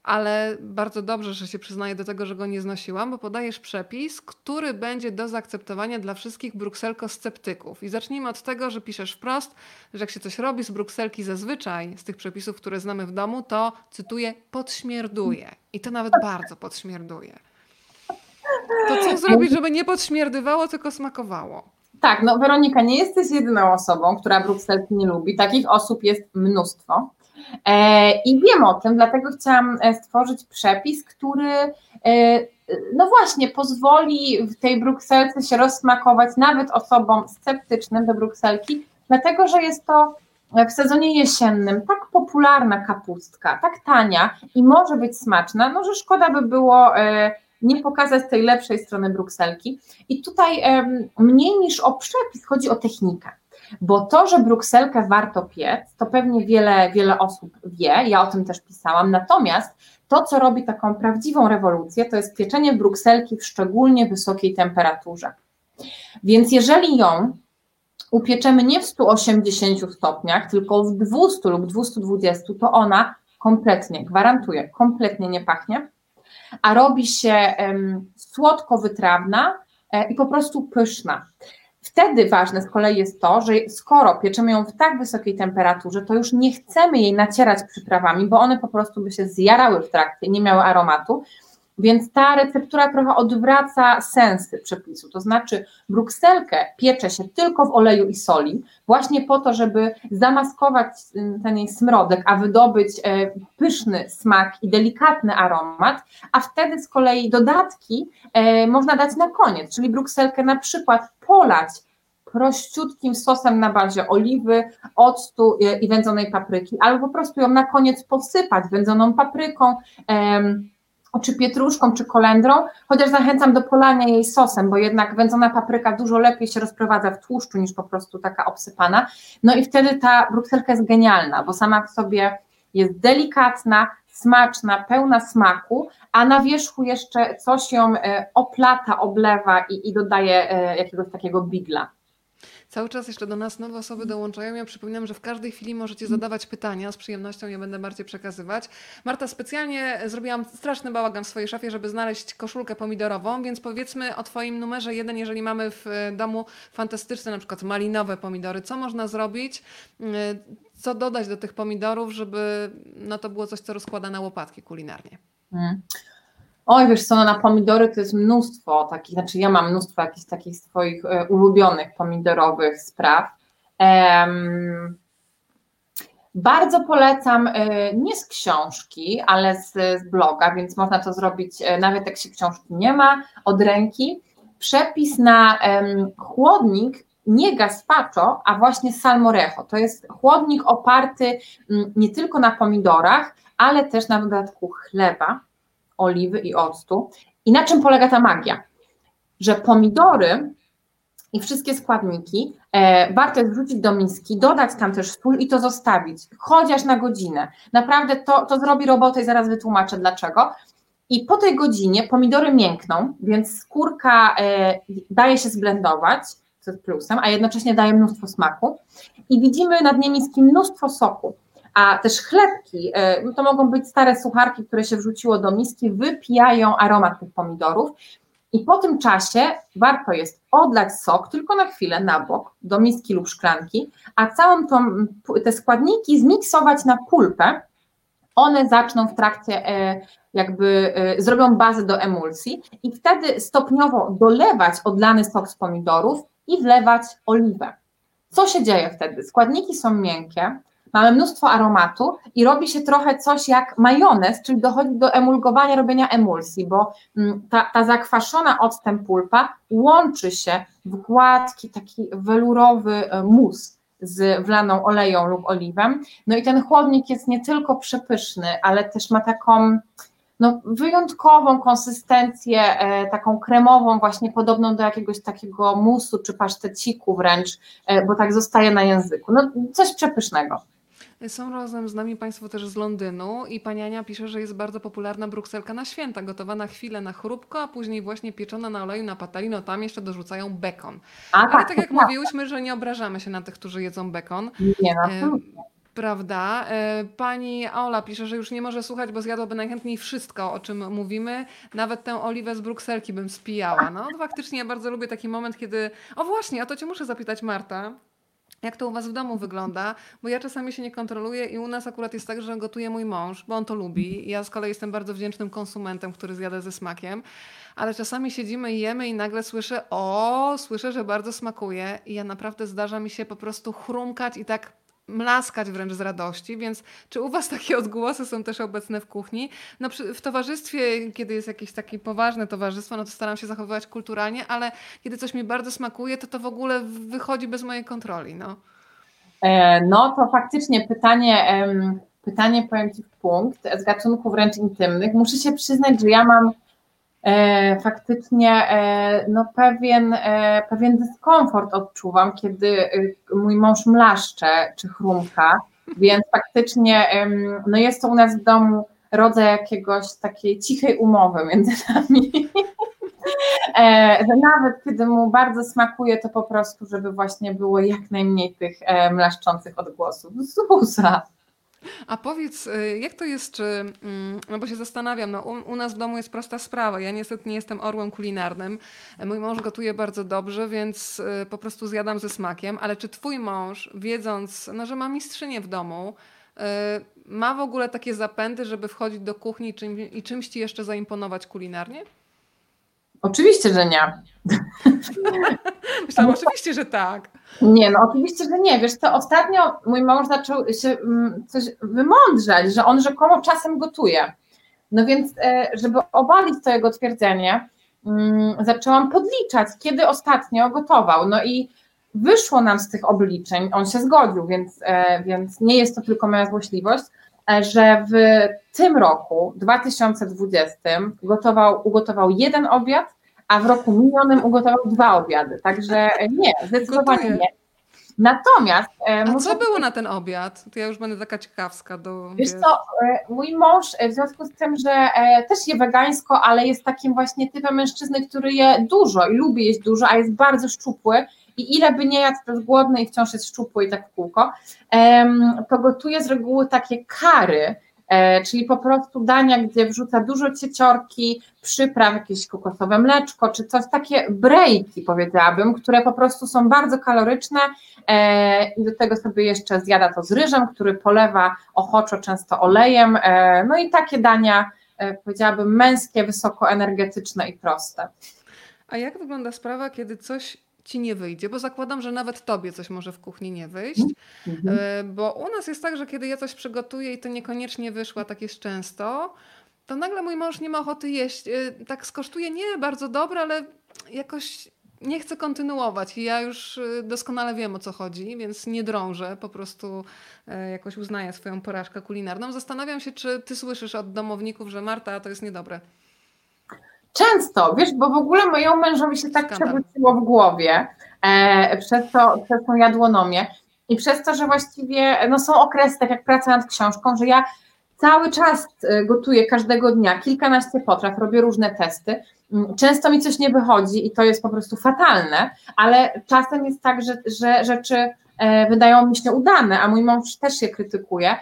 A: ale bardzo dobrze, że się przyznaję do tego, że go nie znosiłam, bo podajesz przepis, który będzie do zaakceptowania dla wszystkich brukselko-sceptyków. I zacznijmy od tego, że piszesz wprost, że jak się coś robi z brukselki zazwyczaj, z tych przepisów, które znamy w domu, to, cytuję, podśmierduje. I to nawet bardzo podśmierduje. To co zrobić, żeby nie podśmierdywało, tylko smakowało?
B: Tak, no Weronika, nie jesteś jedyną osobą, która brukselki nie lubi. Takich osób jest mnóstwo. E, I wiem o tym, dlatego chciałam e, stworzyć przepis, który e, no właśnie pozwoli w tej brukselce się rozsmakować nawet osobom sceptycznym do brukselki, dlatego że jest to w sezonie jesiennym tak popularna kapustka, tak tania i może być smaczna, no że szkoda by było nie pokazać tej lepszej strony brukselki. I tutaj mniej niż o przepis chodzi o technikę. Bo to, że brukselkę warto piec, to pewnie wiele, wiele osób wie, ja o tym też pisałam, natomiast to, co robi taką prawdziwą rewolucję, to jest pieczenie brukselki w szczególnie wysokiej temperaturze. Więc jeżeli ją upieczemy nie w 180 stopniach, tylko w 200 lub 220, to ona kompletnie, gwarantuję, kompletnie nie pachnie, a robi się słodko-wytrawna e, i po prostu pyszna. Wtedy ważne z kolei jest to, że skoro pieczemy ją w tak wysokiej temperaturze, to już nie chcemy jej nacierać przyprawami, bo one po prostu by się zjarały w trakcie, nie miały aromatu, więc ta receptura trochę odwraca sensy przepisu. To znaczy, brukselkę piecze się tylko w oleju i soli, właśnie po to, żeby zamaskować ten jej smrodek, a wydobyć e, pyszny smak i delikatny aromat, a wtedy z kolei dodatki e, można dać na koniec, czyli brukselkę na przykład polać prościutkim sosem na bazie oliwy, octu e, i wędzonej papryki, albo po prostu ją na koniec posypać wędzoną papryką, czy pietruszką, czy kolendrą, chociaż zachęcam do polania jej sosem, bo jednak wędzona papryka dużo lepiej się rozprowadza w tłuszczu niż po prostu taka obsypana. No i wtedy ta brukselka jest genialna, bo sama w sobie jest delikatna, smaczna, pełna smaku, a na wierzchu jeszcze coś ją e, oplata, oblewa i, i dodaje e, jakiegoś takiego bigla.
A: Cały czas jeszcze do nas nowe osoby dołączają. Ja przypominam, że w każdej chwili możecie zadawać pytania. Z przyjemnością je będę bardziej przekazywać. Marta, specjalnie zrobiłam straszny bałagan w swojej szafie, żeby znaleźć koszulkę pomidorową, więc powiedzmy o Twoim numerze jeden, jeżeli mamy w domu fantastyczne, na przykład malinowe pomidory. Co można zrobić? Co dodać do tych pomidorów, żeby no, to było coś, co rozkłada na łopatki kulinarnie? Hmm.
B: Oj, wiesz co, no na pomidory to jest mnóstwo takich, znaczy ja mam mnóstwo jakichś takich swoich e, ulubionych pomidorowych spraw. Bardzo polecam e, nie z książki, ale z, z, bloga, więc można to zrobić e, nawet jak się książki nie ma, od ręki. Przepis na chłodnik nie gazpacho, a właśnie salmorejo. To jest chłodnik oparty um, nie tylko na pomidorach, ale też na dodatku chleba oliwy i octu. I na czym polega ta magia? Że pomidory i wszystkie składniki e, warto jest wrzucić do miski, dodać tam też sól i to zostawić, chociaż na godzinę. Naprawdę to, to zrobi robotę i zaraz wytłumaczę dlaczego. I po tej godzinie pomidory miękną, więc skórka e, daje się zblendować, jest plusem, a jednocześnie daje mnóstwo smaku. I widzimy nad niemieckim mnóstwo soku a też chlebki, e, no to mogą być stare sucharki, które się wrzuciło do miski, wypijają aromat tych pomidorów i po tym czasie warto jest odlać sok tylko na chwilę na bok do miski lub szklanki, a całą tą, te składniki zmiksować na pulpę, one zaczną w trakcie e, jakby e, zrobią bazę do emulsji i wtedy stopniowo dolewać odlany sok z pomidorów i wlewać oliwę. Co się dzieje wtedy? Składniki są miękkie, mamy mnóstwo aromatu i robi się trochę coś jak majonez, czyli dochodzi do emulgowania, robienia emulsji, bo mm, ta, ta zakwaszona octem pulpa łączy się w gładki, taki welurowy e, mus z wlaną oleją lub oliwem. No i ten chłodnik jest nie tylko przepyszny, ale też ma taką no, wyjątkową konsystencję, e, taką kremową, właśnie podobną do jakiegoś takiego musu czy paszteciku wręcz, e, bo tak zostaje na języku. No, coś przepysznego.
A: Są razem z nami Państwo też z Londynu i pani Ania pisze, że jest bardzo popularna brukselka na święta, gotowana chwilę na chrupko, a później właśnie pieczona na oleju na patelni, no tam jeszcze dorzucają bekon.
B: A,
A: Ale
B: tak,
A: tak jak
B: prawda.
A: mówiłyśmy, że nie obrażamy się na tych, którzy jedzą bekon.
B: Nie, no,
A: E,
B: absolutnie.
A: Prawda. E, Pani Ola pisze, że już nie może słuchać, bo zjadłaby najchętniej wszystko, o czym mówimy. Nawet tę oliwę z brukselki bym spijała. No faktycznie ja bardzo lubię taki moment, kiedy... O właśnie, a to cię muszę zapytać, Marta. Jak to u Was w domu wygląda? Bo ja czasami się nie kontroluję i u nas akurat jest tak, że gotuje mój mąż, bo on to lubi. Ja z kolei jestem bardzo wdzięcznym konsumentem, który zjada ze smakiem. Ale czasami siedzimy i jemy i nagle słyszę, o, słyszę, że bardzo smakuje. I ja naprawdę zdarza mi się po prostu chrumkać i tak mlaskać wręcz z radości, więc czy u Was (laughs) takie odgłosy są też obecne w kuchni? No przy, w towarzystwie, kiedy jest jakieś takie poważne towarzystwo, no to staram się zachowywać kulturalnie, ale kiedy coś mi bardzo smakuje, to to w ogóle wychodzi bez mojej kontroli, no.
B: E, No to faktycznie pytanie, pytanie powiem Ci w punkt, z gatunków wręcz intymnych. Muszę się przyznać, że ja mam faktycznie e, no pewien, e, pewien dyskomfort odczuwam, kiedy e, mój mąż mlaszcze czy chrumka, więc faktycznie no jest to u nas w domu rodzaj jakiegoś takiej cichej umowy między (laughs) nami. E, że nawet kiedy mu bardzo smakuje, to po prostu, żeby właśnie było jak najmniej tych e, mlaszczących odgłosów. Zuza.
A: A powiedz, y, jak to jest, czy, mm, no bo się zastanawiam, no u, u nas w domu jest prosta sprawa, ja niestety nie jestem orłem kulinarnym, mój mąż gotuje bardzo dobrze, więc y, po prostu zjadam ze smakiem, ale czy twój mąż, wiedząc, no, że ma mistrzynię w domu, y, ma w ogóle takie zapędy, żeby wchodzić do kuchni czym, i czymś ci jeszcze zaimponować kulinarnie?
B: Oczywiście, że nie.
A: Myślałam oczywiście, że tak.
B: Nie, no oczywiście, że nie. Wiesz co, ostatnio mój mąż zaczął się mm, coś wymądrzać, że on rzekomo czasem gotuje. No więc, e, żeby obalić to jego twierdzenie, mm, zaczęłam podliczać, kiedy ostatnio gotował. No i wyszło nam z tych obliczeń, on się zgodził, więc, e, więc nie jest to tylko moja złośliwość, e, że w tym roku, 2020, gotował, ugotował jeden obiad, a w roku minionym ugotował dwa obiady. Także nie, (laughs) zdecydowanie
A: Gotuje.
B: nie. Natomiast e,
A: A
B: muszę
A: co było na ten obiad? To ja już będę taka ciekawska do...
B: Wiesz co, e, mój mąż e, w związku z tym, że też je wegańsko, ale jest takim właśnie typem mężczyzny, który je dużo i lubi jeść dużo, a jest bardzo szczupły i ile by nie jadł, to jest głodny i wciąż jest szczupły i tak w kółko, to gotuje z reguły takie kary, czyli po prostu dania, gdzie wrzuca dużo cieciorki, przypraw, jakieś kokosowe mleczko, czy coś takie breaki powiedziałabym, które po prostu są bardzo kaloryczne e, i do tego sobie jeszcze zjada to z ryżem, który polewa ochoczo często olejem, e, no i takie dania e, powiedziałabym męskie, wysokoenergetyczne i proste.
A: A jak wygląda sprawa, kiedy coś ci nie wyjdzie? Bo zakładam, że nawet tobie coś może w kuchni nie wyjść.
B: Mhm.
A: E, Bo u nas jest tak, że kiedy ja coś przygotuję i to niekoniecznie wyszło, tak jest często, to nagle mój mąż nie ma ochoty jeść. E, Tak skosztuje, nie, bardzo dobre, ale jakoś nie chcę kontynuować. I ja już e, doskonale wiem o co chodzi, więc nie drążę, po prostu jakoś uznaję swoją porażkę kulinarną. Zastanawiam się, czy ty słyszysz od domowników, że Marta, to jest niedobre.
B: Często, wiesz, bo w ogóle mojemu mężowi się tak przewróciło w głowie e, przez, to, przez tą jadłonomię i przez to, że właściwie no, są okresy, tak jak praca nad książką, że ja cały czas e, gotuję każdego dnia kilkanaście potraw, robię różne testy. Mm, Często mi coś nie wychodzi i to jest po prostu fatalne, ale czasem jest tak, że, że rzeczy e, wydają mi się udane, a mój mąż też je krytykuje.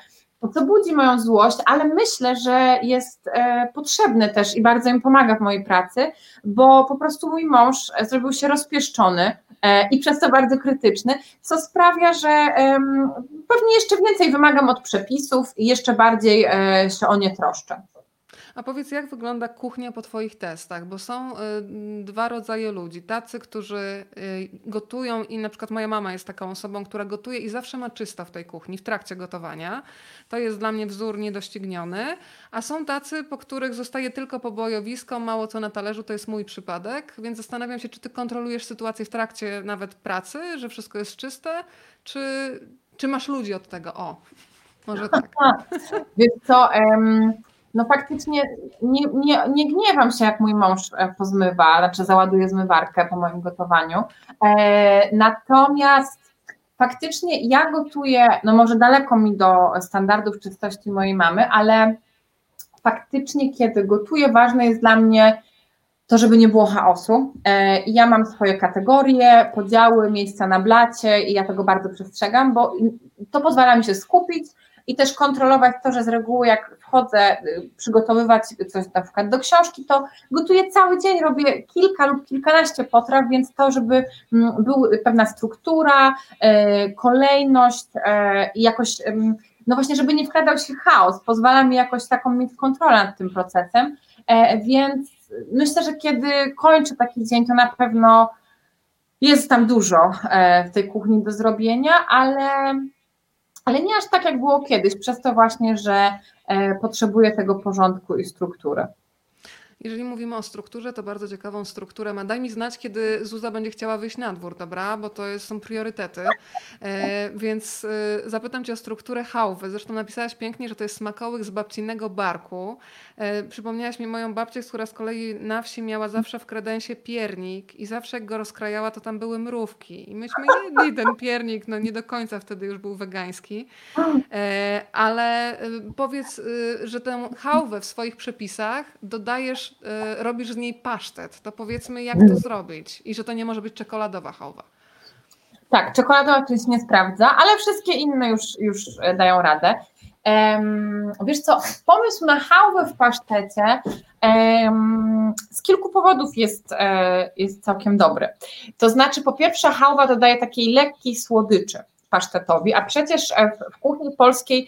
B: Co budzi moją złość, ale myślę, że jest e, potrzebny też i bardzo im pomaga w mojej pracy, bo po prostu mój mąż e, zrobił się rozpieszczony e, i przez to bardzo krytyczny, co sprawia, że pewnie jeszcze więcej wymagam od przepisów i jeszcze bardziej się o nie troszczę.
A: A powiedz, jak wygląda kuchnia po Twoich testach? Bo są y, dwa rodzaje ludzi. Tacy, którzy y, gotują i na przykład moja mama jest taką osobą, która gotuje i zawsze ma czysto w tej kuchni, w trakcie gotowania. To jest dla mnie wzór niedościgniony. A są tacy, po których zostaje tylko pobojowisko, mało co na talerzu, to jest mój przypadek. Więc zastanawiam się, czy Ty kontrolujesz sytuację w trakcie nawet pracy, że wszystko jest czyste, czy, czy masz ludzi od tego? O, może (laughs) tak.
B: Wiesz co, no faktycznie nie, nie, nie gniewam się, jak mój mąż e, pozmywa, znaczy załaduje zmywarkę po moim gotowaniu. E, natomiast faktycznie ja gotuję, no może daleko mi do standardów czystości mojej mamy, ale faktycznie kiedy gotuję, ważne jest dla mnie to, żeby nie było chaosu. E, ja mam swoje kategorie, podziały, miejsca na blacie i ja tego bardzo przestrzegam, bo to pozwala mi się skupić i też kontrolować to, że z reguły jak wchodzę y, przygotowywać coś na przykład do książki, to gotuję cały dzień, robię kilka lub kilkanaście potraw, więc to, żeby mm, była pewna struktura, e, kolejność e, i jakoś, no właśnie, żeby nie wkradał się chaos, pozwala mi jakoś taką mieć kontrolę nad tym procesem, więc myślę, że kiedy kończę taki dzień, to na pewno jest tam dużo e, w tej kuchni do zrobienia, ale, ale nie aż tak, jak było kiedyś, przez to właśnie, że e, potrzebuję tego porządku i struktury.
A: Jeżeli mówimy o strukturze, to bardzo ciekawą strukturę ma. Daj mi znać, kiedy Zuza będzie chciała wyjść na dwór, dobra? Bo to jest, są priorytety. E, więc e, zapytam Cię o strukturę chałwy. Zresztą napisałaś pięknie, że to jest smakołyk z babcinnego barku. E, przypomniałaś mi moją babcię, która z kolei na wsi miała zawsze w kredensie piernik i zawsze jak go rozkrajała, to tam były mrówki. I myśmy jedli ten piernik, no nie do końca wtedy już był wegański. E, ale e, powiedz, że tę chałwę w swoich przepisach dodajesz robisz z niej pasztet, to powiedzmy, jak to zrobić i że to nie może być czekoladowa chałwa.
B: Tak, czekoladowa się nie sprawdza, ale wszystkie inne już, już dają radę. Wiesz co, pomysł na chałwę w pasztecie z kilku powodów jest, e, jest całkiem dobry. To znaczy, po pierwsze, chałwa dodaje takiej lekkiej słodyczy pasztetowi, a przecież e, w kuchni polskiej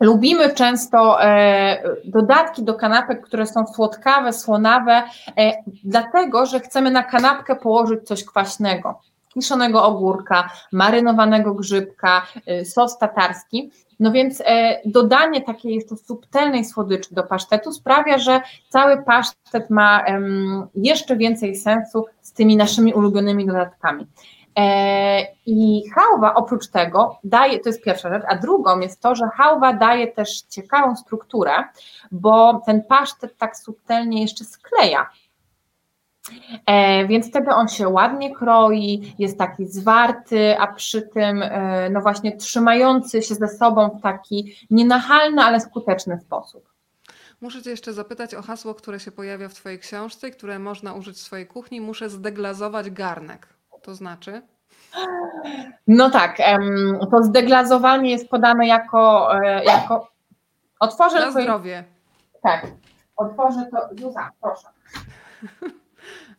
B: Lubimy często e, dodatki do kanapek, które są słodkawe, słonawe, dlatego że chcemy na kanapkę położyć coś kwaśnego. Kiszonego ogórka, marynowanego grzybka, e, sos tatarski. No więc dodanie takiej jeszcze subtelnej słodyczy do pasztetu sprawia, że cały pasztet ma jeszcze więcej sensu z tymi naszymi ulubionymi dodatkami. E, I hałwa oprócz tego daje, to jest pierwsza rzecz, a drugą jest to, że hałwa daje też ciekawą strukturę, bo ten pasztet tak subtelnie jeszcze skleja. E, więc wtedy on się ładnie kroi, jest taki zwarty, a przy tym e, no właśnie trzymający się ze sobą w taki nienachalny, ale skuteczny sposób.
A: Muszę Cię jeszcze zapytać o hasło, które się pojawia w Twojej książce, które można użyć w swojej kuchni. Muszę zdeglazować garnek to znaczy?
B: No tak, to zdeglazowanie jest podane jako, e, jako
A: otworzę Na zdrowie.
B: Tak, otworzę to, Zuza, proszę. (laughs)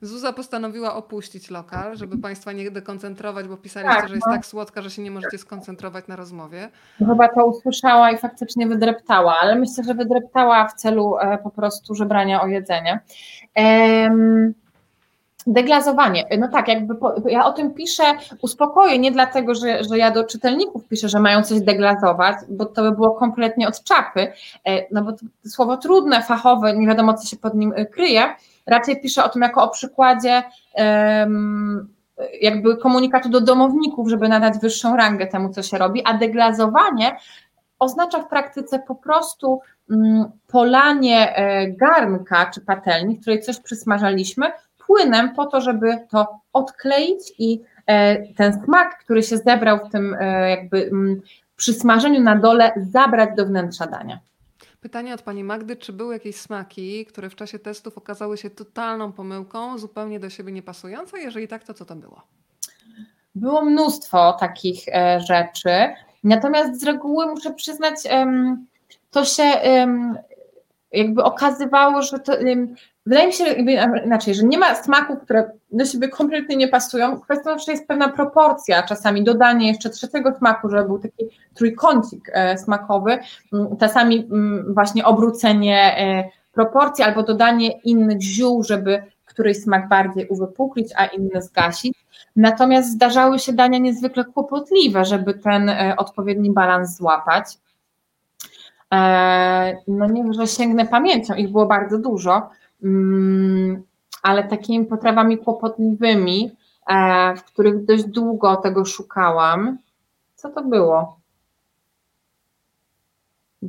A: Zuza postanowiła opuścić lokal, żeby Państwa nie dekoncentrować, bo pisaliście, tak, że jest no. tak słodka, że się nie możecie skoncentrować na rozmowie.
B: Chyba to usłyszała i faktycznie wydreptała, ale myślę, że wydreptała w celu e, po prostu żebrania o jedzenie. Um, Deglazowanie. No tak, jakby po, ja o tym piszę, uspokoję, nie dlatego, że, że ja do czytelników piszę, że mają coś deglazować, bo to by było kompletnie od czapy, e, no bo to słowo trudne, fachowe, nie wiadomo co się pod nim e, kryje. Raczej piszę o tym jako o przykładzie jakby komunikatu do domowników, żeby nadać wyższą rangę temu, co się robi, a deglazowanie oznacza w praktyce po prostu um, polanie e, garnka czy patelni, w której coś przysmażaliśmy, płynem po to, żeby to odkleić i e, ten smak, który się zebrał w tym e, jakby mm, przy smażeniu na dole, zabrać do wnętrza dania.
A: Pytanie od Pani Magdy, czy były jakieś smaki, które w czasie testów okazały się totalną pomyłką, zupełnie do siebie niepasujące? Jeżeli tak, to co to było?
B: Było mnóstwo takich e, rzeczy, natomiast z reguły muszę przyznać, to się jakby okazywało, że to Wydaje mi się inaczej, że nie ma smaków, które do siebie kompletnie nie pasują. Kwestią że jest pewna proporcja, czasami dodanie jeszcze trzeciego smaku, żeby był taki trójkącik e, smakowy, mm, czasami mm, właśnie obrócenie e, proporcji albo dodanie innych ziół, żeby któryś smak bardziej uwypuklić, a inny zgasić. Natomiast zdarzały się dania niezwykle kłopotliwe, żeby ten e, odpowiedni balans złapać. No nie, że sięgnę pamięcią, ich było bardzo dużo. Mm, ale takimi potrawami kłopotliwymi, e, w których dość długo tego szukałam. Co to było?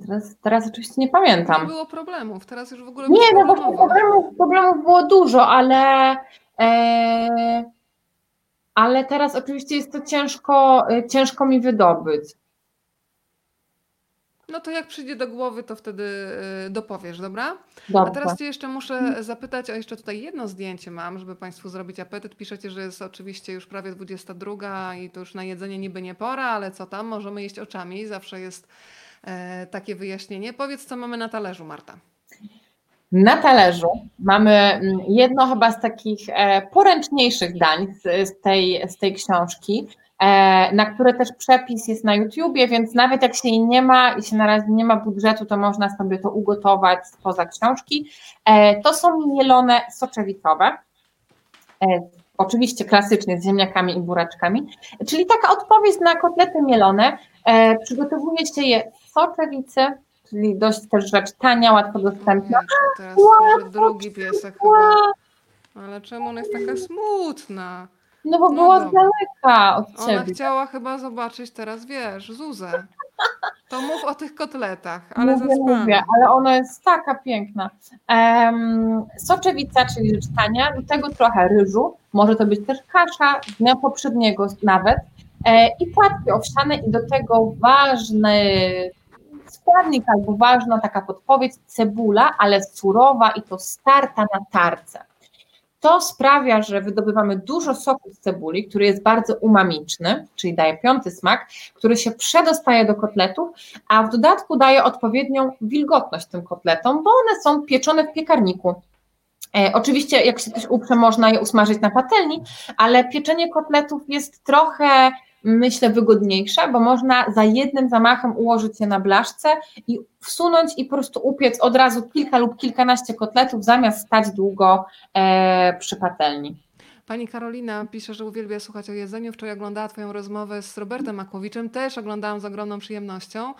B: Teraz, teraz oczywiście nie pamiętam.
A: Nie było problemów, teraz już w ogóle
B: Nie, no bo problemów, problemów było dużo, ale e, ale teraz oczywiście jest to ciężko, y, ciężko mi wydobyć.
A: No to jak przyjdzie do głowy, to wtedy y, dopowiesz, dobra?
B: Dobrze.
A: A teraz Cię jeszcze muszę zapytać, a jeszcze tutaj jedno zdjęcie mam, żeby Państwu zrobić apetyt. Piszecie, że jest oczywiście już prawie 22 i to już na jedzenie niby nie pora, ale co tam, możemy jeść oczami, zawsze jest e, takie wyjaśnienie. Powiedz, co mamy na talerzu, Marta.
B: Na talerzu mamy mm, jedno chyba z takich e, poręczniejszych dań z, tej, z tej książki, na które też przepis jest na YouTubie, więc nawet jak się jej nie ma i się na razie nie ma budżetu, to można sobie to ugotować spoza książki. E, to są mielone soczewicowe. Oczywiście klasycznie z ziemniakami i buraczkami, czyli taka odpowiedź na kotlety mielone. Przygotowuje się je z soczewicy, czyli dość też rzecz tania, łatwo dostępna.
A: teraz wow, drugi piesek chyba. Ale czemu ona jest taka smutna?
B: No bo no była z daleka od ciebie.
A: Ona chciała chyba zobaczyć teraz, wiesz, Zuzę. (laughs) To mów o tych kotletach, ale
B: mówię, mówię, ale ona jest taka piękna. Um, soczewica, czyli rzecz tania, do tego trochę ryżu, może to być też kasza z dnia poprzedniego nawet e, i płatki owsiane i do tego ważny składnik albo ważna taka podpowiedź, cebula, ale surowa i to starta na tarce. To sprawia, że wydobywamy dużo soku z cebuli, który jest bardzo umamiczny, czyli daje piąty smak, który się przedostaje do kotletów, a w dodatku daje odpowiednią wilgotność tym kotletom, bo one są pieczone w piekarniku. E, oczywiście, jak się coś uprze, można je usmażyć na patelni, ale pieczenie kotletów jest trochę myślę, wygodniejsza, bo można za jednym zamachem ułożyć je na blaszce i wsunąć i po prostu upiec od razu kilka lub kilkanaście kotletów, zamiast stać długo e, przy patelni.
A: Pani Karolina pisze, że uwielbia słuchać o jedzeniu. Wczoraj oglądała Twoją rozmowę z Robertem Makłowiczem. Też oglądałam z ogromną przyjemnością.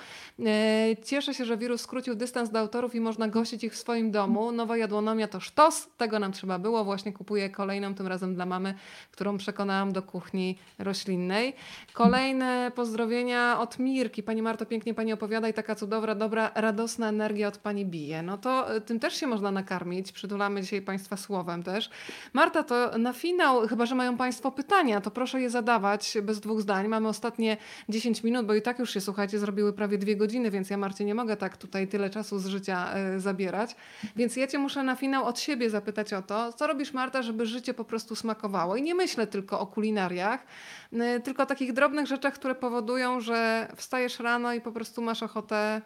A: E, cieszę się, że wirus skrócił dystans do autorów i można gościć ich w swoim domu. Nowa jadłonomia to sztos. Tego nam trzeba było. Właśnie kupuję kolejną, tym razem dla mamy, którą przekonałam do kuchni roślinnej. Kolejne pozdrowienia od Mirki. Pani Marto, pięknie Pani opowiada i taka cudowna, dobra, radosna energia od Pani bije. No to e, tym też się można nakarmić. Przytulamy dzisiaj Państwa słowem też. Marta, to na finał finał, chyba że mają Państwo pytania, to proszę je zadawać bez dwóch zdań. Mamy ostatnie 10 minut, bo i tak już się, słuchajcie, zrobiły prawie dwie godziny, więc ja Marcie nie mogę tak tutaj tyle czasu z życia y, zabierać. Więc ja Cię muszę na finał od siebie zapytać o to, co robisz Marta, żeby życie po prostu smakowało. I nie myślę tylko o kulinariach, y, tylko o takich drobnych rzeczach, które powodują, że wstajesz rano i po prostu masz ochotę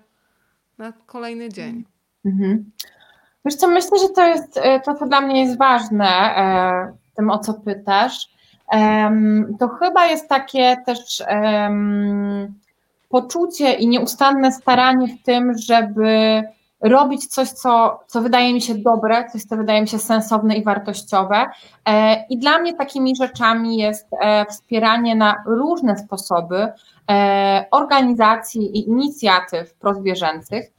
A: na kolejny dzień. Mhm.
B: Wiesz co, myślę, że to jest to, co dla mnie jest ważne e, tym, o co pytasz, to chyba jest takie też poczucie i nieustanne staranie w tym, żeby robić coś, co, co wydaje mi się dobre, coś, co wydaje mi się sensowne i wartościowe. E, I dla mnie takimi rzeczami jest e, wspieranie na różne sposoby e, organizacji i inicjatyw prozwierzęcych,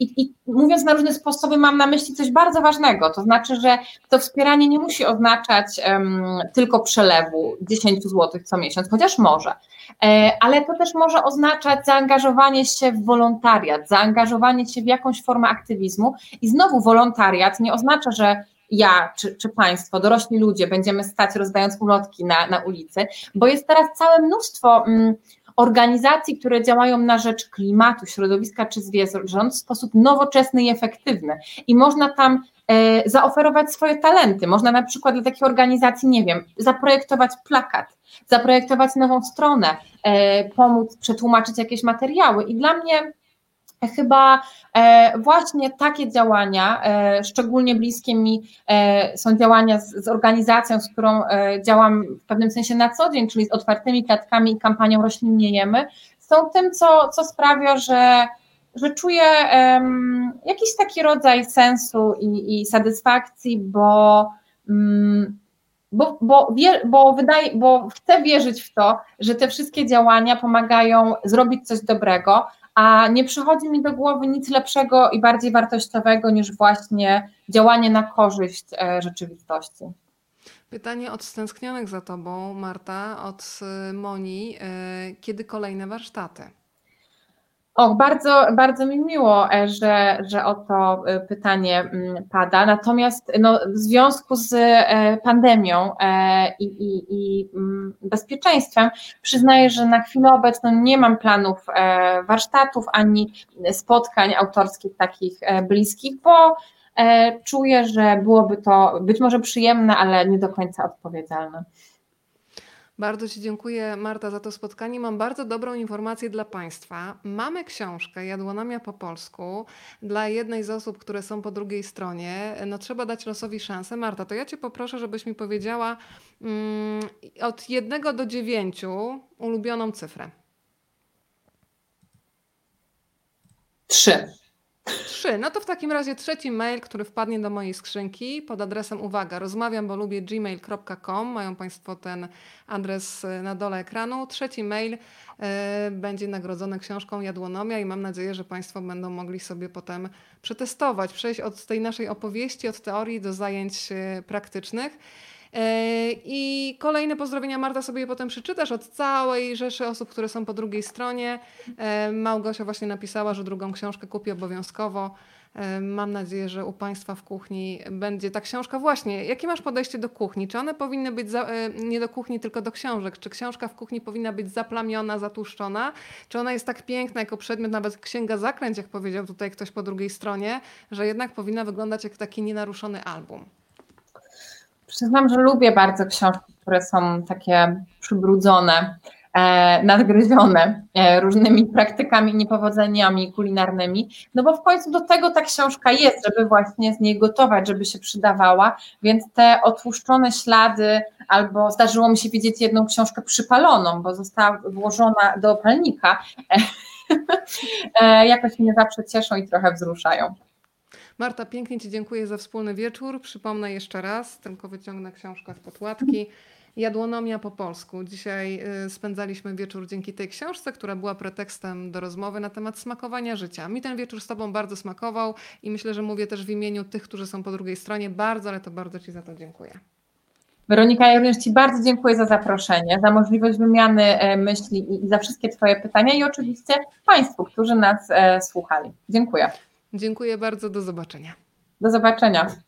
B: I, I, mówiąc na różne sposoby, mam na myśli coś bardzo ważnego. To znaczy, że to wspieranie nie musi oznaczać um, tylko przelewu 10 zł co miesiąc, chociaż może, e, ale to też może oznaczać zaangażowanie się w wolontariat, zaangażowanie się w jakąś formę aktywizmu. I znowu wolontariat nie oznacza, że ja czy, czy Państwo, dorośli ludzie, będziemy stać rozdając ulotki na, na ulicy, bo jest teraz całe mnóstwo. Um, organizacji, które działają na rzecz klimatu, środowiska czy zwierząt w sposób nowoczesny i efektywny. I można tam e, zaoferować swoje talenty. Można na przykład dla takiej organizacji, nie wiem, zaprojektować plakat, zaprojektować nową stronę, e, pomóc przetłumaczyć jakieś materiały. I dla mnie chyba e, właśnie takie działania, e, szczególnie bliskie mi e, są działania z, z, organizacją, z którą działam w pewnym sensie na co dzień, czyli z otwartymi klatkami i kampanią Roślinniejemy, są tym, co, co sprawia, że, że czuję um, jakiś taki rodzaj sensu i, i satysfakcji, bo um, bo, bo, wie, bo, wydaje, bo chcę wierzyć w to, że te wszystkie działania pomagają zrobić coś dobrego, a nie przychodzi mi do głowy nic lepszego i bardziej wartościowego niż właśnie działanie na korzyść e, rzeczywistości.
A: Pytanie od stęsknionych za Tobą, Marta, od e, Moni. E, kiedy kolejne warsztaty?
B: Och, bardzo, bardzo mi miło, e, że, że o to e, pytanie mm, pada. Natomiast no, w związku z e, pandemią i, i, i mm, bezpieczeństwem przyznaję, że na chwilę obecną nie mam planów warsztatów ani spotkań autorskich takich bliskich, bo czuję, że byłoby to być może przyjemne, ale nie do końca odpowiedzialne.
A: Bardzo Ci dziękuję, Marta, za to spotkanie. Mam bardzo dobrą informację dla Państwa. Mamy książkę Jadłonomia po polsku dla jednej z osób, które są po drugiej stronie. No, trzeba dać losowi szansę. Marta, to ja Cię poproszę, żebyś mi powiedziała mm, od jednego do dziewięciu ulubioną cyfrę.
B: Trzy.
A: Trzy. No to w takim razie trzeci mail, który wpadnie do mojej skrzynki pod adresem uwaga, rozmawiam, bo lubię gmail.com. Mają Państwo ten adres e, na dole ekranu. Trzeci mail y, będzie nagrodzony książką Jadłonomia i mam nadzieję, że Państwo będą mogli sobie potem przetestować, przejść od tej naszej opowieści, od teorii do zajęć e, praktycznych. E, I kolejne pozdrowienia Marta sobie je potem przeczytasz od całej rzeszy osób, które są po drugiej stronie. E, Małgosia właśnie napisała, że drugą książkę kupi obowiązkowo. E, mam nadzieję, że u Państwa w kuchni będzie ta książka. Właśnie, jakie masz podejście do kuchni? Czy one powinny być za, nie do kuchni, tylko do książek? Czy książka w kuchni powinna być zaplamiona, zatłuszczona? Czy ona jest tak piękna jako przedmiot, nawet księga zaklęć, jak powiedział tutaj ktoś po drugiej stronie, że jednak powinna wyglądać jak taki nienaruszony album?
B: Przyznam, że lubię bardzo książki, które są takie przybrudzone, e, nadgryzione e, różnymi praktykami, niepowodzeniami kulinarnymi, no bo w końcu do tego ta książka jest, żeby właśnie z niej gotować, żeby się przydawała, więc te otłuszczone ślady, albo zdarzyło mi się widzieć jedną książkę przypaloną, bo została włożona do opalnika, e, (laughs) jakoś mnie zawsze cieszą i trochę wzruszają.
A: Marta, pięknie Ci dziękuję za wspólny wieczór. Przypomnę jeszcze raz, tylko wyciągnę książkę z podłatki. (laughs) Jadłonomia po polsku. Dzisiaj y, spędzaliśmy wieczór dzięki tej książce, która była pretekstem do rozmowy na temat smakowania życia. Mi ten wieczór z Tobą bardzo smakował i myślę, że mówię też w imieniu tych, którzy są po drugiej stronie. Bardzo, ale to bardzo Ci za to dziękuję.
B: Weronika, ja również Ci bardzo dziękuję za zaproszenie, za możliwość wymiany e, myśli i za wszystkie Twoje pytania i oczywiście Państwu, którzy nas e, słuchali. Dziękuję.
A: Dziękuję bardzo, do zobaczenia.
B: Do zobaczenia.